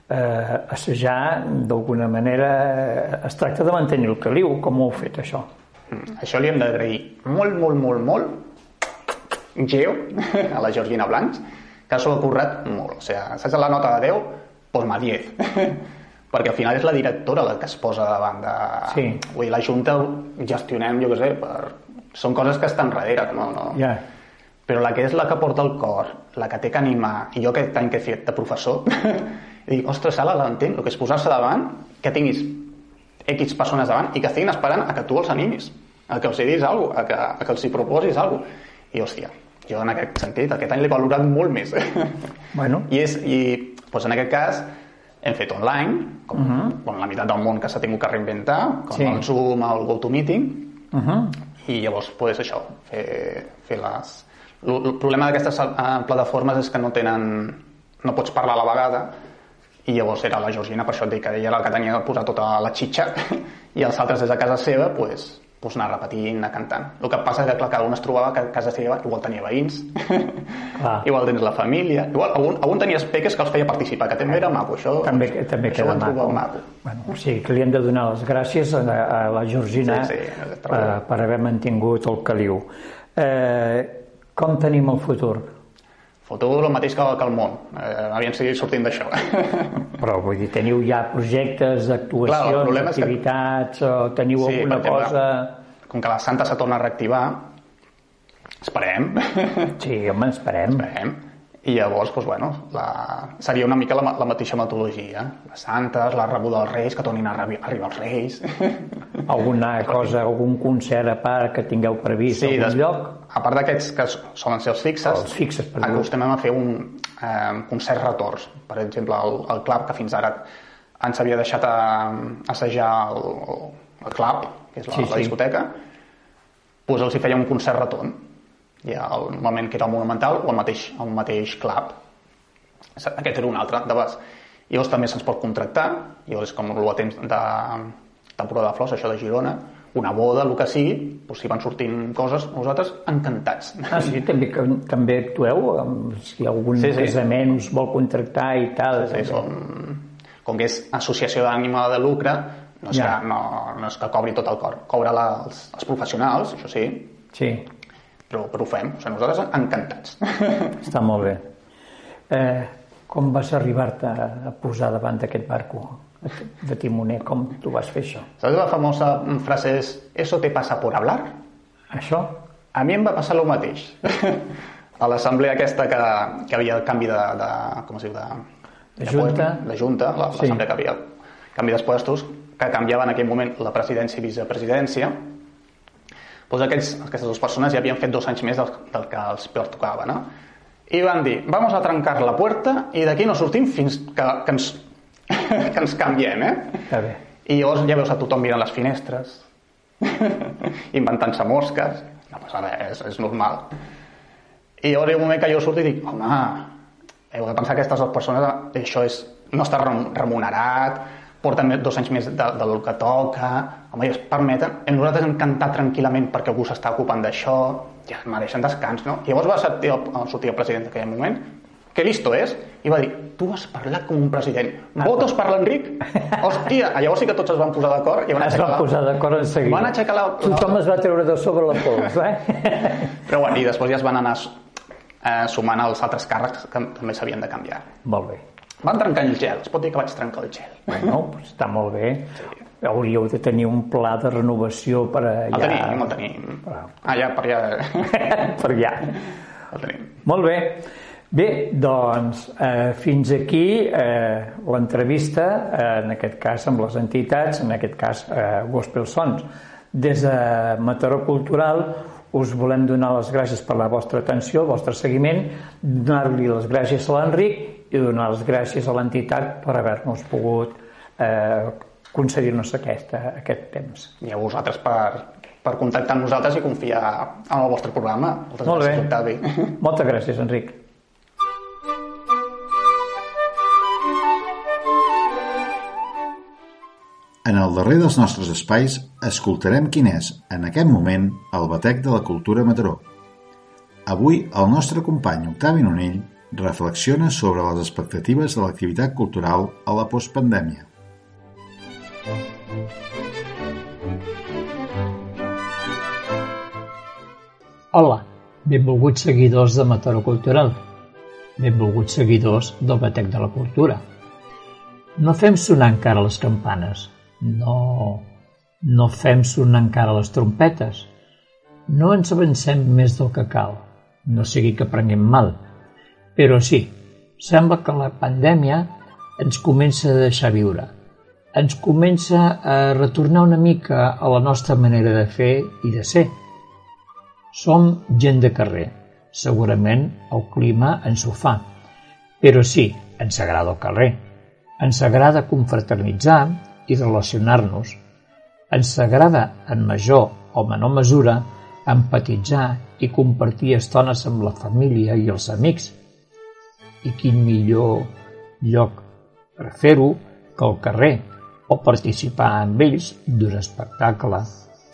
Speaker 7: eh, assajar, d'alguna manera, eh, es tracta de mantenir el caliu. Com ho heu fet, això?
Speaker 9: Mm, Això li hem d'agrair molt, molt, molt, molt Geo, a la Georgina Blancs, que s'ho ha currat molt. O sigui, saps la nota de 10? Posma 10. Perquè al final és la directora la que es posa davant de...
Speaker 7: Sí.
Speaker 9: Vull dir, la Junta gestionem, jo què sé, per... són coses que estan darrere, no? no.
Speaker 7: Ja.
Speaker 9: Però la que és la que porta el cor, la que té que animar, i jo aquest any que he fet de professor, i dic, ostres, Sala, l'entenc, el que és posar-se davant, que tinguis X persones davant i que estiguin esperant a que tu els animis, a que els hi diguis alguna cosa, a que, a que els hi proposis alguna cosa. I, hòstia, jo en aquest sentit, aquest any l'he valorat molt més.
Speaker 7: Bueno.
Speaker 9: I, és, i doncs en aquest cas hem fet online, com uh -huh. bueno, la meitat del món que s'ha tingut que reinventar, com
Speaker 7: Sí.
Speaker 9: el Zoom, el GoToMeeting,
Speaker 7: Uh -huh.
Speaker 9: i llavors pues, això, fer, fer les... El, el problema d'aquestes eh, plataformes és que no tenen... no pots parlar a la vegada i llavors era la Georgina, per això et dic que ella era la que tenia de posar tota la xitxa i els altres des de casa seva pues, pues anar repetint, anar cantant. El que passa és que clar, cada un es trobava que a casa seva igual tenia veïns,
Speaker 7: Clar.
Speaker 9: igual tens la família, igual algun, algun tenies peques que els feia participar, que també era maco, això,
Speaker 7: També, també
Speaker 9: això
Speaker 7: queda maco.
Speaker 9: maco.
Speaker 7: Bueno, o sigui que li hem de donar les gràcies a, a la Georgina
Speaker 9: Sí, sí,
Speaker 7: per,
Speaker 9: trobo.
Speaker 7: per haver mantingut el caliu. Eh, com tenim el futur?
Speaker 9: Foto el mateix que, que el món, eh, aviam si sortim d'això.
Speaker 7: Però vull dir, teniu ja projectes,
Speaker 9: Clar, el
Speaker 7: actuacions,
Speaker 9: problema és que-
Speaker 7: activitats, o teniu
Speaker 9: Sí,
Speaker 7: alguna
Speaker 9: exemple,
Speaker 7: cosa...
Speaker 9: Com que la Santa se torna a reactivar, esperem,
Speaker 7: Sí, home, esperem.
Speaker 9: esperem, i llavors, doncs, bueno, la... seria una mica la, la mateixa metodologia. Les santes, la rebuda dels reis, que tornin a arri- arribar els reis.
Speaker 7: Alguna cosa, algun concert a part que tingueu previst sí, algun
Speaker 9: des-
Speaker 7: lloc?
Speaker 9: A part d'aquests que solen ser els fixes,
Speaker 7: Els fixes,
Speaker 9: acostumem a fer un eh, concert retorns. Per exemple, el, el club que fins ara ens havia deixat a, assajar el, el club, que és la,
Speaker 7: Sí,
Speaker 9: la
Speaker 7: sí.
Speaker 9: discoteca, doncs els hi feia un concert retorn. Ja el moment que era el Monumental o el mateix, el mateix club. Aquest era un altre, de base. I llavors també se'ns pot contractar, llavors com el temps de temporada de flors, això de Girona, una boda, el que sigui, doncs si van sortint coses, nosaltres encantats.
Speaker 7: Ah, sí, també, que, també actueu? Si algun
Speaker 9: Sí,
Speaker 7: sí,
Speaker 9: sí.
Speaker 7: casament us vol contractar i tal.
Speaker 9: Sí,
Speaker 7: també.
Speaker 9: som, com que és associació d'ànima de lucre, no és,
Speaker 7: Ja.
Speaker 9: que, no, no és que cobri tot el cor. Cobra la, els, els professionals, això sí,
Speaker 7: Sí,
Speaker 9: però, però ho fem. O sigui, nosaltres encantats.
Speaker 7: està molt bé. Eh, com vas arribar-te a posar davant d'aquest barco? de timoner, com tu vas fer això?
Speaker 9: ¿Sabes la famosa frase és «Eso te pasa por hablar»?
Speaker 7: Això?
Speaker 9: A mi em va passar el mateix. a l'assemblea aquesta que, que havia el canvi de, de com es diu, de,
Speaker 7: De junta.
Speaker 9: de junta, la-
Speaker 7: Sí.
Speaker 9: l'assemblea que havia canvi d'espuestos, que canviava en aquell moment la presidència i vicepresidència, doncs aquells, aquestes dues persones ja havien fet dos anys més del, del que els pertocava, no? I van dir, vamos a trencar la puerta i d'aquí no sortim fins que, que, ens, que ens canviem, eh?
Speaker 7: Està bé.
Speaker 9: I llavors ja veus a tothom mirant les finestres, inventant-se mosques, no passa res, és, és normal. I llavors hi ha un moment que jo surto i dic, home, heu de pensar que aquestes dues persones, això és, no està rem- remunerat, porten més- dos anys més de, del que toca, home, i es permeten, i nosaltres hem cantat tranquil·lament perquè algú s'està ocupant d'això, ja es mereixen descans, no? I llavors va sortir el, sortir el president d'aquell moment, que listo és, i va dir, tu has parlat com un president, votos per l'Enric? Hòstia, llavors sí que tots es van posar d'acord i van aixecar
Speaker 7: va
Speaker 9: la-
Speaker 7: posar d'acord en seguida.
Speaker 9: Van aixecar la, la...
Speaker 7: Tothom es va treure de sobre la pols, eh?
Speaker 9: Però bueno, i després ja es van anar eh, sumant els altres càrrecs que també s'havien de canviar.
Speaker 7: Molt bé.
Speaker 9: Van trencar el gel, es pot dir que vaig trencar el gel.
Speaker 7: Bueno, doncs està molt bé. Hauríeu de tenir un pla de renovació per allà.
Speaker 9: El tenim, el tenim.
Speaker 7: Ah.
Speaker 9: Allà, per allà.
Speaker 7: per allà.
Speaker 9: El tenim.
Speaker 7: Molt bé. Bé, doncs eh, fins aquí eh, l'entrevista, eh, en aquest cas amb les entitats, en aquest cas eh, Gospel Sons. Des de Mataró Cultural us volem donar les gràcies per la vostra atenció, el vostre seguiment, donar-li les gràcies a l'Enric i donar les gràcies a l'entitat per haver-nos pogut eh, concedir-nos aquesta, aquest temps.
Speaker 9: I a vosaltres per, per contactar amb nosaltres i confiar en el vostre programa. Moltes
Speaker 7: Molt bé.
Speaker 9: gràcies, Octavi.
Speaker 7: Moltes gràcies, Enric.
Speaker 8: En el darrer dels nostres espais escoltarem quin és, en aquest moment, el batec de la cultura Mataró. Avui, el nostre company Octavi Nonell reflexiona sobre les expectatives de l'activitat cultural a la postpandèmia.
Speaker 7: Hola, benvolguts seguidors de Mataró Cultural. Benvolguts seguidors del Batec de la Cultura. No fem sonar encara les campanes. No, no fem sonar encara les trompetes. No ens avancem més del que cal. No sigui que prenguem mal. Però sí, sembla que la pandèmia ens comença a deixar viure. Ens comença a retornar una mica a la nostra manera de fer i de ser. Som gent de carrer. Segurament el clima ens ho fa. Però sí, ens agrada el carrer. Ens agrada confraternitzar i relacionar-nos. Ens agrada, en major o menor mesura, empatitzar i compartir estones amb la família i els amics. I quin millor lloc per fer-ho que el carrer o participar amb ells d'un espectacle,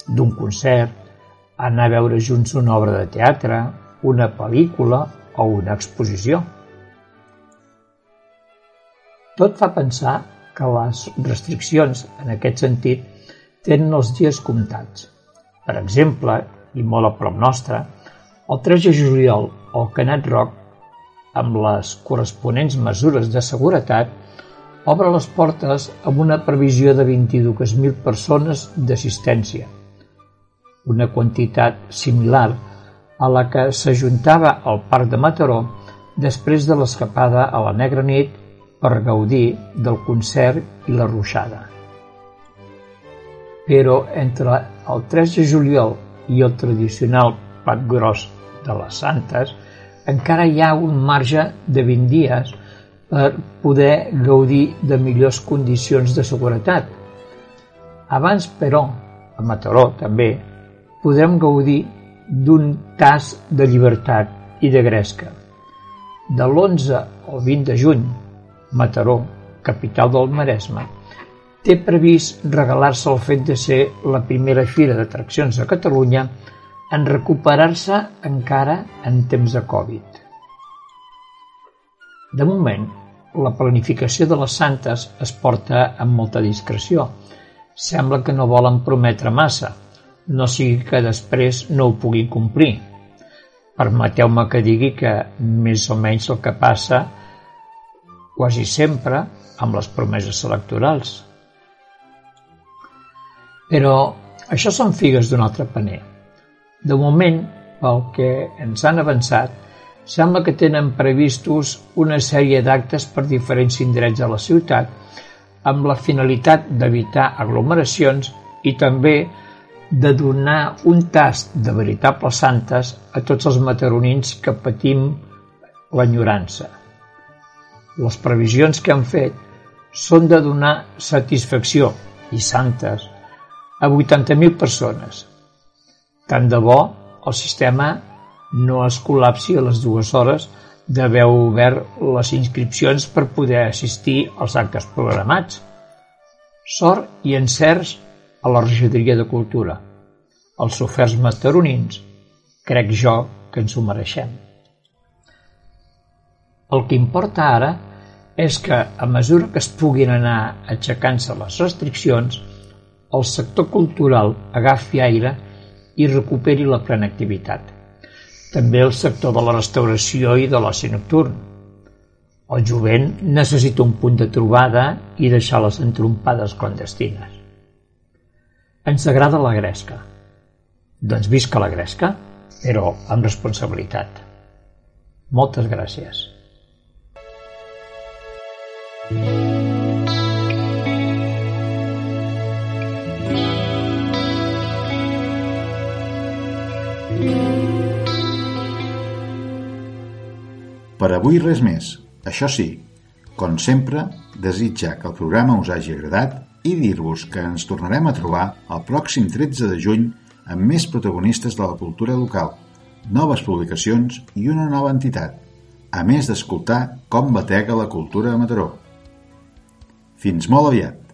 Speaker 7: d'un concert, anar a veure junts una obra de teatre, una pel·lícula o una exposició. Tot fa pensar que les restriccions en aquest sentit tenen els dies comptats. Per exemple, i molt a prop nostre, el 3 de juliol el Canet Rock, amb les corresponents mesures de seguretat, obre les portes amb una previsió de 22.000 persones d'assistència, una quantitat similar a la que s'ajuntava al Parc de Mataró després de l'escapada a la Negra Nit per gaudir del concert i la ruixada. Però entre el 3 de juliol i el tradicional plat gros de les Santes encara hi ha un marge de 20 dies per poder gaudir de millors condicions de seguretat. Abans, però, a Mataró també, podrem gaudir d'un tas de llibertat i de gresca. De l'11 al 20 de juny, Mataró, capital del Maresme, té previst regalar-se el fet de ser la primera fira d'atraccions a Catalunya en recuperar-se encara en temps de Covid. De moment, la planificació de les santes es porta amb molta discreció. Sembla que no volen prometre massa, no sigui que després no ho puguin complir. Permeteu-me que digui que més o menys el que passa quasi sempre amb les promeses electorals. Però això són figues d'un altre paner. De moment, pel que ens han avançat, sembla que tenen previstos una sèrie d'actes per diferents indrets de la ciutat amb la finalitat d'evitar aglomeracions i també de donar un tast de veritables santes a tots els mataronins que patim l'enyorança. Les previsions que han fet són de donar satisfacció i santes a 80.000 persones. Tant de bo el sistema no es col·lapsi a les dues hores d'haver obert les inscripcions per poder assistir als actes programats. Sort i encerts a la regidoria de Cultura. Els oferts mataronins crec jo que ens ho mereixem. El que importa ara és que, a mesura que es puguin anar aixecant-se les restriccions, el sector cultural agafi aire i recuperi la plena activitat. També el sector de la restauració i de l'oci nocturn. El jovent necessita un punt de trobada i deixar les entrompades clandestines. Ens agrada la gresca. Doncs visca la gresca, però amb responsabilitat. Moltes gràcies.
Speaker 2: Per avui res més. Això sí, com sempre, desitjar que el programa us hagi agradat i dir-vos que ens tornarem a trobar el pròxim 13 de juny amb més protagonistes de la cultura local, noves publicacions i una nova entitat, a més d'escoltar com batega la cultura a Mataró. Fins molt aviat!